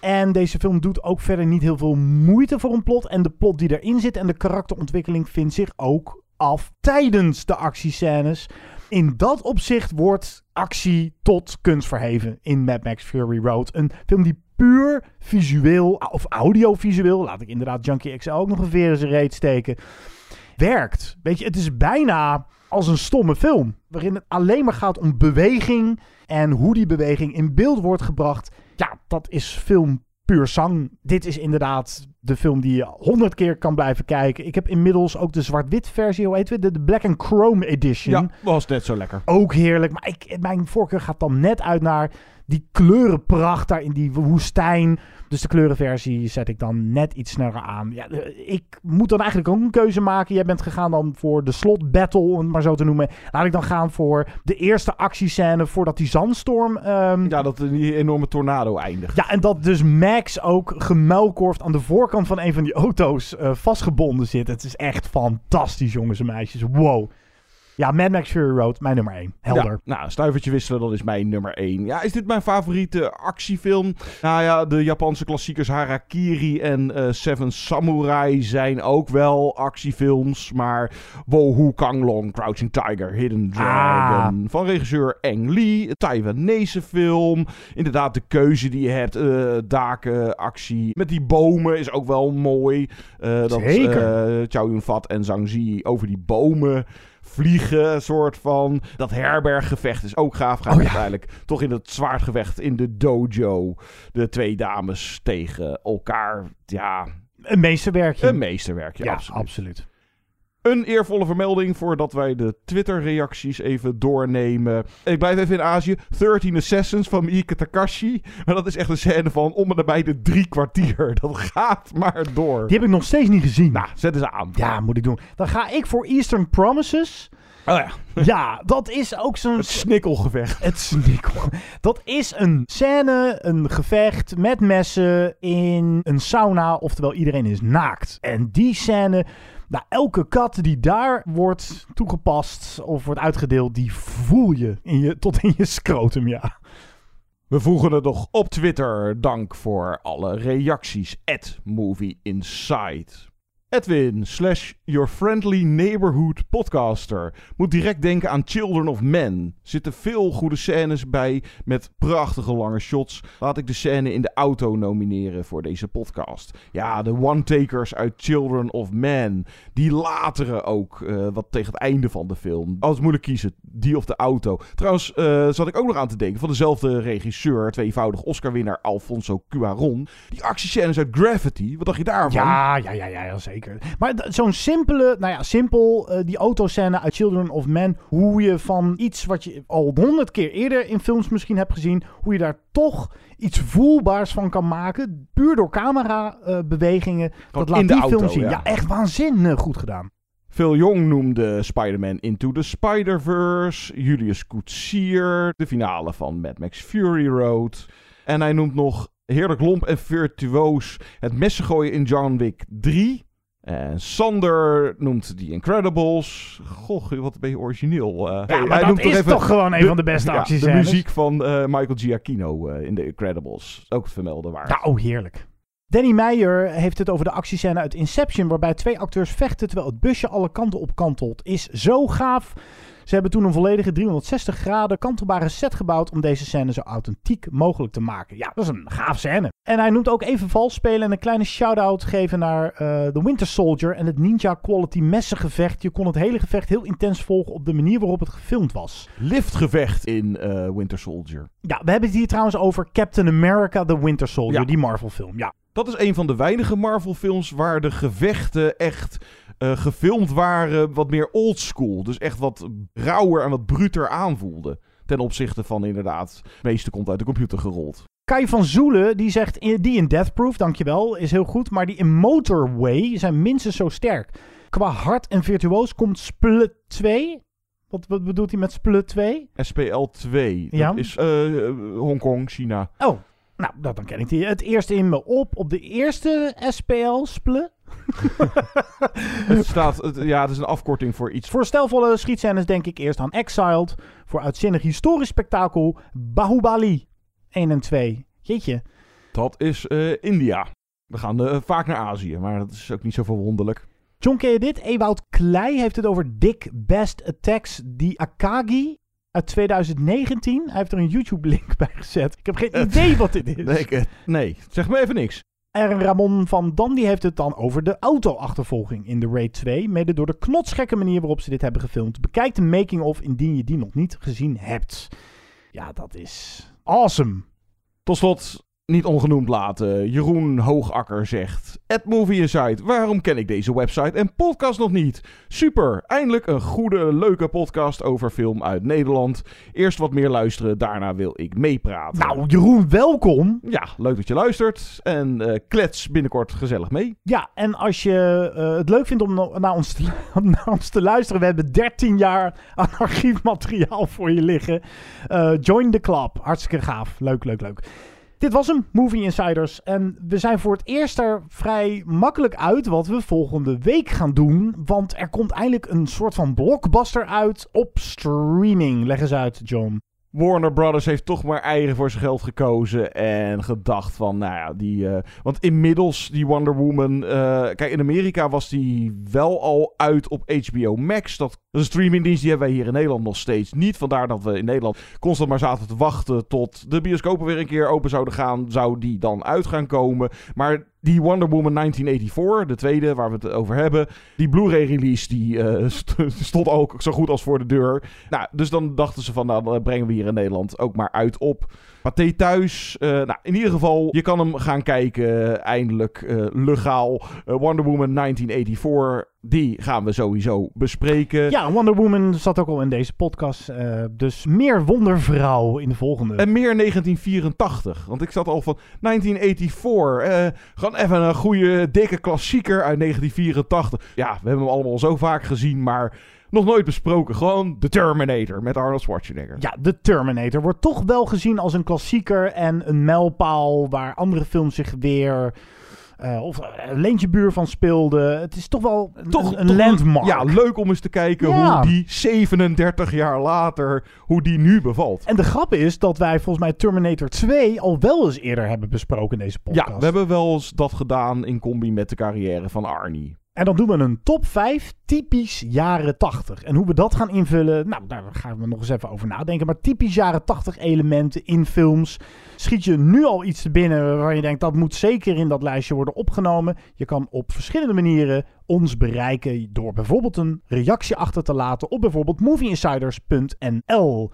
En deze film doet ook verder niet heel veel moeite voor een plot. En de plot die erin zit en de karakterontwikkeling vindt zich ook af tijdens de actiescènes. In dat opzicht wordt actie tot kunst verheven in Mad Max Fury Road. Een film die puur visueel of audiovisueel, laat ik inderdaad Junkie XL ook nog een veer in zijn reet steken, werkt. Weet je, het is bijna als een stomme film, waarin het alleen maar gaat om beweging en hoe die beweging in beeld wordt gebracht. Ja, dat is film puur zang. Dit is inderdaad de film die je honderd keer kan blijven kijken. Ik heb inmiddels ook de zwart-wit versie, hoe heet het? De, de Black and Chrome Edition.
Ja, was net zo lekker.
Ook heerlijk. Maar ik, mijn voorkeur gaat dan net uit naar die kleurenpracht daar in die woestijn. Dus de kleurenversie zet ik dan net iets sneller aan. Ja, eh, ik moet dan eigenlijk ook een keuze maken. Jij bent gegaan dan voor de slot battle, om het maar zo te noemen. Laat ik dan gaan voor de eerste actiescène voordat die zandstorm... Um...
Ja, dat die enorme tornado eindigt.
Ja, en dat dus Max ook gemuilkorfd aan de voorkant van een van die auto's uh, vastgebonden zit. Het is echt fantastisch, jongens en meisjes. Wow. Ja, Mad Max Fury Road, mijn nummer 1. Helder.
Ja, nou, stuivertje wisselen, dat is mijn nummer 1. Ja, is dit mijn favoriete actiefilm? Nou ja, de Japanse klassiekers Harakiri en uh, Seven Samurai zijn ook wel actiefilms. Maar Wohu Kanglong, Crouching Tiger, Hidden Dragon. Ah. Van regisseur Eng Lee. Taiwanese film. Inderdaad, de keuze die je hebt. Uh, daken, actie. Met die bomen is ook wel mooi. Uh, dat,
Zeker.
Chow Yun-fat en Zhang Zi over die bomen vliegen, soort van. Dat herberggevecht is ook gaaf. Gaat oh, uiteindelijk toch in het zwaardgevecht in de dojo. De twee dames tegen elkaar. Ja.
Een meesterwerkje.
Een meesterwerkje,
ja,
absoluut.
absoluut.
Een eervolle vermelding voordat wij de Twitter-reacties even doornemen. Ik blijf even in Azië. 13 Assassins van Miike Takashi. Maar dat is echt een scène van om en nabij de drie kwartier. Dat gaat maar door.
Die heb ik nog steeds niet gezien.
Nou, zet eens aan.
Ja, moet ik doen. Dan ga ik voor Eastern Promises.
Oh ja.
ja, dat is ook zo'n...
Het snikkelgevecht.
Het snikkel. Dat is een scène, een gevecht met messen in een sauna. Oftewel, iedereen is naakt. En die scène nou, elke kat die daar wordt toegepast of wordt uitgedeeld, die voel je, in je tot in je scrotum, ja.
We voegen het nog op Twitter. Dank voor alle reacties. At Movie Inside. Edwin, slash your friendly neighborhood podcaster. Moet direct denken aan Children of Men. Zitten veel goede scènes bij met prachtige lange shots. Laat ik de scène in de auto nomineren voor deze podcast. Ja, de one-takers uit Children of Men. Die latere ook, uh, wat tegen het einde van de film. Als moeilijk kiezen, die of de auto. Trouwens, uh, zat ik ook nog aan te denken van dezelfde regisseur, tweevoudig Oscar-winnaar Alfonso Cuaron. Die actiescènes uit Gravity, wat dacht je daarvan?
Ja, ja, ja, ja, zeker. Maar zo'n simpele, nou ja, simpel, uh, die autoscène uit Children of Men. Hoe je van iets wat je al honderd keer eerder in films misschien hebt gezien. Hoe je daar toch iets voelbaars van kan maken. Puur door camerabewegingen. Uh, dat laat die auto, film zien. Ja. ja, echt waanzinnig goed gedaan.
Phil Jong noemde Spider-Man Into the Spider-Verse. Julius Koetsier. De finale van Mad Max Fury Road. En hij noemt nog heerlijk lomp en virtuoos het messen gooien in John Wick 3. En Sander noemt The Incredibles. Goh, wat ben je origineel. Uh,
ja, maar hij dat is toch gewoon een van de beste acties.
de muziek van uh, Michael Giacchino uh, in The Incredibles. Ook het vermelden waard.
Ja, oh heerlijk. Danny Meyer heeft het over de actiescène uit Inception... waarbij twee acteurs vechten terwijl het busje alle kanten op kantelt. Is zo gaaf. Ze hebben toen een volledige 360 graden kantelbare set gebouwd om deze scène zo authentiek mogelijk te maken. Ja, dat is een gaaf scène. En hij noemt ook even vals spelen en een kleine shout-out geven naar uh, The Winter Soldier en het Ninja Quality messengevecht. Je kon het hele gevecht heel intens volgen op de manier waarop het gefilmd was.
Liftgevecht in uh, Winter Soldier.
Ja, we hebben het hier trouwens over Captain America The Winter Soldier, ja. die Marvel film. Ja.
Dat is een van de weinige Marvel films waar de gevechten echt uh, gefilmd waren wat meer oldschool. Dus echt wat rauwer en wat bruter aanvoelde. Ten opzichte van inderdaad, het meeste komt uit de computer gerold.
Kai van Zoelen, die zegt, die in Death Proof, dankjewel, is heel goed. Maar die in Motorway zijn minstens zo sterk. Qua hard en virtuoos komt Split 2. Wat, wat bedoelt hij met Split 2?
SPL 2. Ja? Dat is uh, Hongkong, China.
Oh, nou, dat, dan ken ik die. Het eerste in me op. Op de eerste SPL, Split.
het staat, het, ja, het is een afkorting voor iets.
Voor stelvolle schietscènes denk ik eerst aan Exiled. Voor uitzinnig historisch spektakel Bahubali 1 en 2. Jeetje.
Dat is uh, India. We gaan uh, vaak naar Azië, maar dat is ook niet zo verwonderlijk.
John, ken je dit? Ewout Klei heeft het over Dick Best Attacks the Akagi. uit 2019. Hij heeft er een YouTube-link bij gezet. Ik heb geen idee wat dit is.
Nee, ik, eh, nee, zeg me even niks.
En Ramon van Dam die heeft het dan over de auto-achtervolging in de Raid 2. Mede door de knotsgekke manier waarop ze dit hebben gefilmd. Bekijk de making-of indien je die nog niet gezien hebt. Ja, dat is awesome.
Tot slot, niet ongenoemd laten. Jeroen Hoogakker zegt: At Movie Inside, waarom ken ik deze website en podcast nog niet? Super, eindelijk een goede, leuke podcast over film uit Nederland. Eerst wat meer luisteren, daarna wil ik meepraten.
Nou, Jeroen, welkom.
Ja, leuk dat je luistert. En eh, klets binnenkort gezellig mee.
Ja, en als je uh, het leuk vindt om naar ons, te, naar ons te luisteren, we hebben 13 jaar aan archiefmateriaal voor je liggen. Uh, join the club. Hartstikke gaaf. Leuk, leuk, leuk. Dit was hem, Movie Insiders. En we zijn voor het eerst er vrij makkelijk uit wat we volgende week gaan doen. Want er komt eindelijk een soort van blockbuster uit op streaming. Leg eens uit, John.
Warner Brothers heeft toch maar eigen voor zijn geld gekozen en gedacht van, nou ja, die... Uh, want inmiddels, die Wonder Woman... Uh, kijk, in Amerika was die wel al uit op HBO Max. Dat is een streamingdienst, die hebben wij hier in Nederland nog steeds niet. Vandaar dat we in Nederland constant maar zaten te wachten tot de bioscopen weer een keer open zouden gaan. Zou die dan uit gaan komen. Maar die Wonder Woman 1984, de tweede waar we het over hebben, die Blu-ray release, die uh, stond ook zo goed als voor de deur. Nou, dus dan dachten ze van, nou, dan brengen we hier in Nederland ook maar uit op Pathé thuis. Uh, nou, in ieder geval, je kan hem gaan kijken, uh, eindelijk legaal. Wonder Woman 1984, die gaan we sowieso bespreken.
Ja, Wonder Woman zat ook al in deze podcast. dus meer Wondervrouw in de volgende.
En meer 1984, want ik zat al van 1984. gewoon even een goede, dikke klassieker uit 1984. Ja, we hebben hem allemaal zo vaak gezien, maar nog nooit besproken. Gewoon The Terminator met Arnold Schwarzenegger.
Ja, The Terminator wordt toch wel gezien als een klassieker en een mijlpaal waar andere films zich weer... Uh, of een leentjebuur van speelde. Het is toch wel een,
toch,
een
toch,
landmark.
Ja, leuk om eens te kijken ja. hoe die 37 jaar later, hoe die nu bevalt.
En de grap is dat wij volgens mij Terminator 2 al wel eens eerder hebben besproken in deze podcast.
Ja, we hebben wel eens dat gedaan in combi met de carrière van Arnie.
En dan doen we een top 5 typisch jaren 80. En hoe we dat gaan invullen, nou, daar gaan we nog eens even over nadenken. Maar typisch jaren 80 elementen in films. Schiet je nu al iets binnen waarvan je denkt dat moet zeker in dat lijstje worden opgenomen? Je kan op verschillende manieren ons bereiken door bijvoorbeeld een reactie achter te laten op bijvoorbeeld movieinsiders.nl.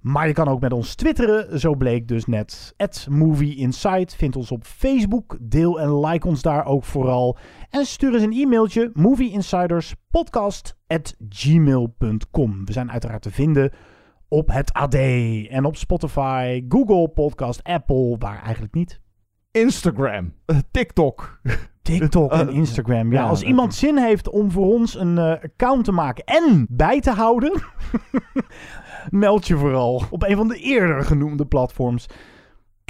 Maar je kan ook met ons twitteren. Zo bleek dus net. Movie Insight. Vind ons op Facebook. Deel en like ons daar ook vooral. En stuur eens een e-mailtje. movieinsiders.podcast.gmail.com We zijn uiteraard te vinden op het AD. En op Spotify, Google Podcast, Apple. Waar eigenlijk niet.
Instagram, uh, TikTok.
TikTok en Instagram. Ja, als iemand zin heeft om voor ons een uh, account te maken en bij te houden, meld je vooral op een van de eerder genoemde platforms.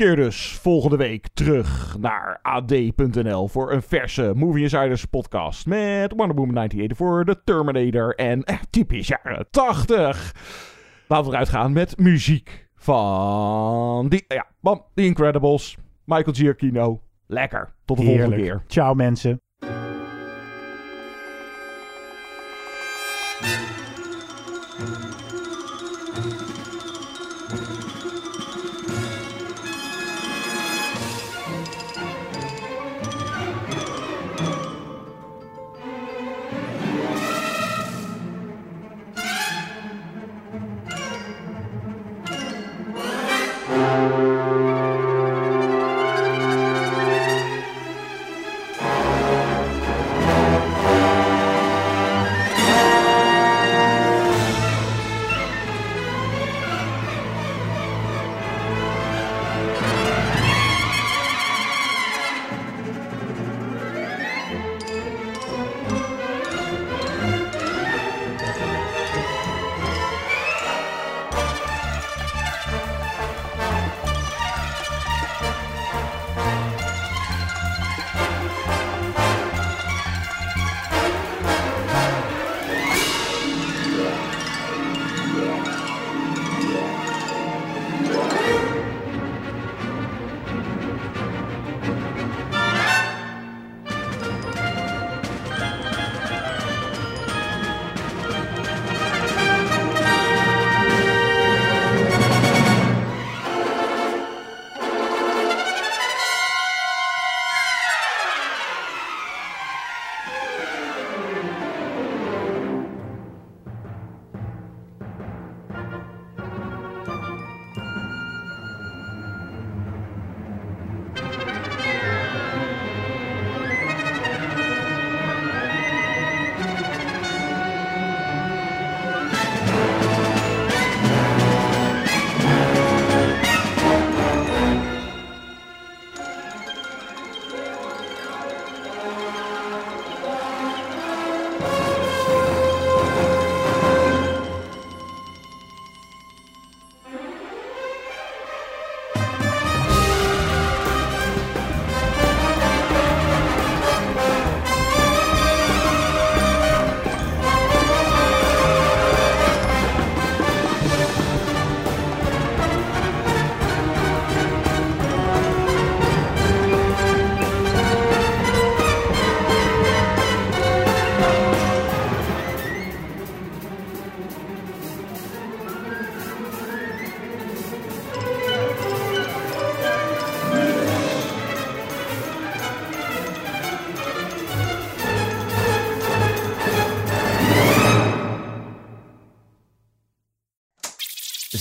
Keer dus volgende week terug naar ad.nl voor een verse Movie Insiders podcast met Wonder Woman 1984, The Terminator en eh, typisch jaren 80. Laten we eruit gaan met muziek van die, ja, bam, The Incredibles, Michael Giacchino. Lekker. Tot de
Heerlijk.
volgende keer.
Ciao mensen.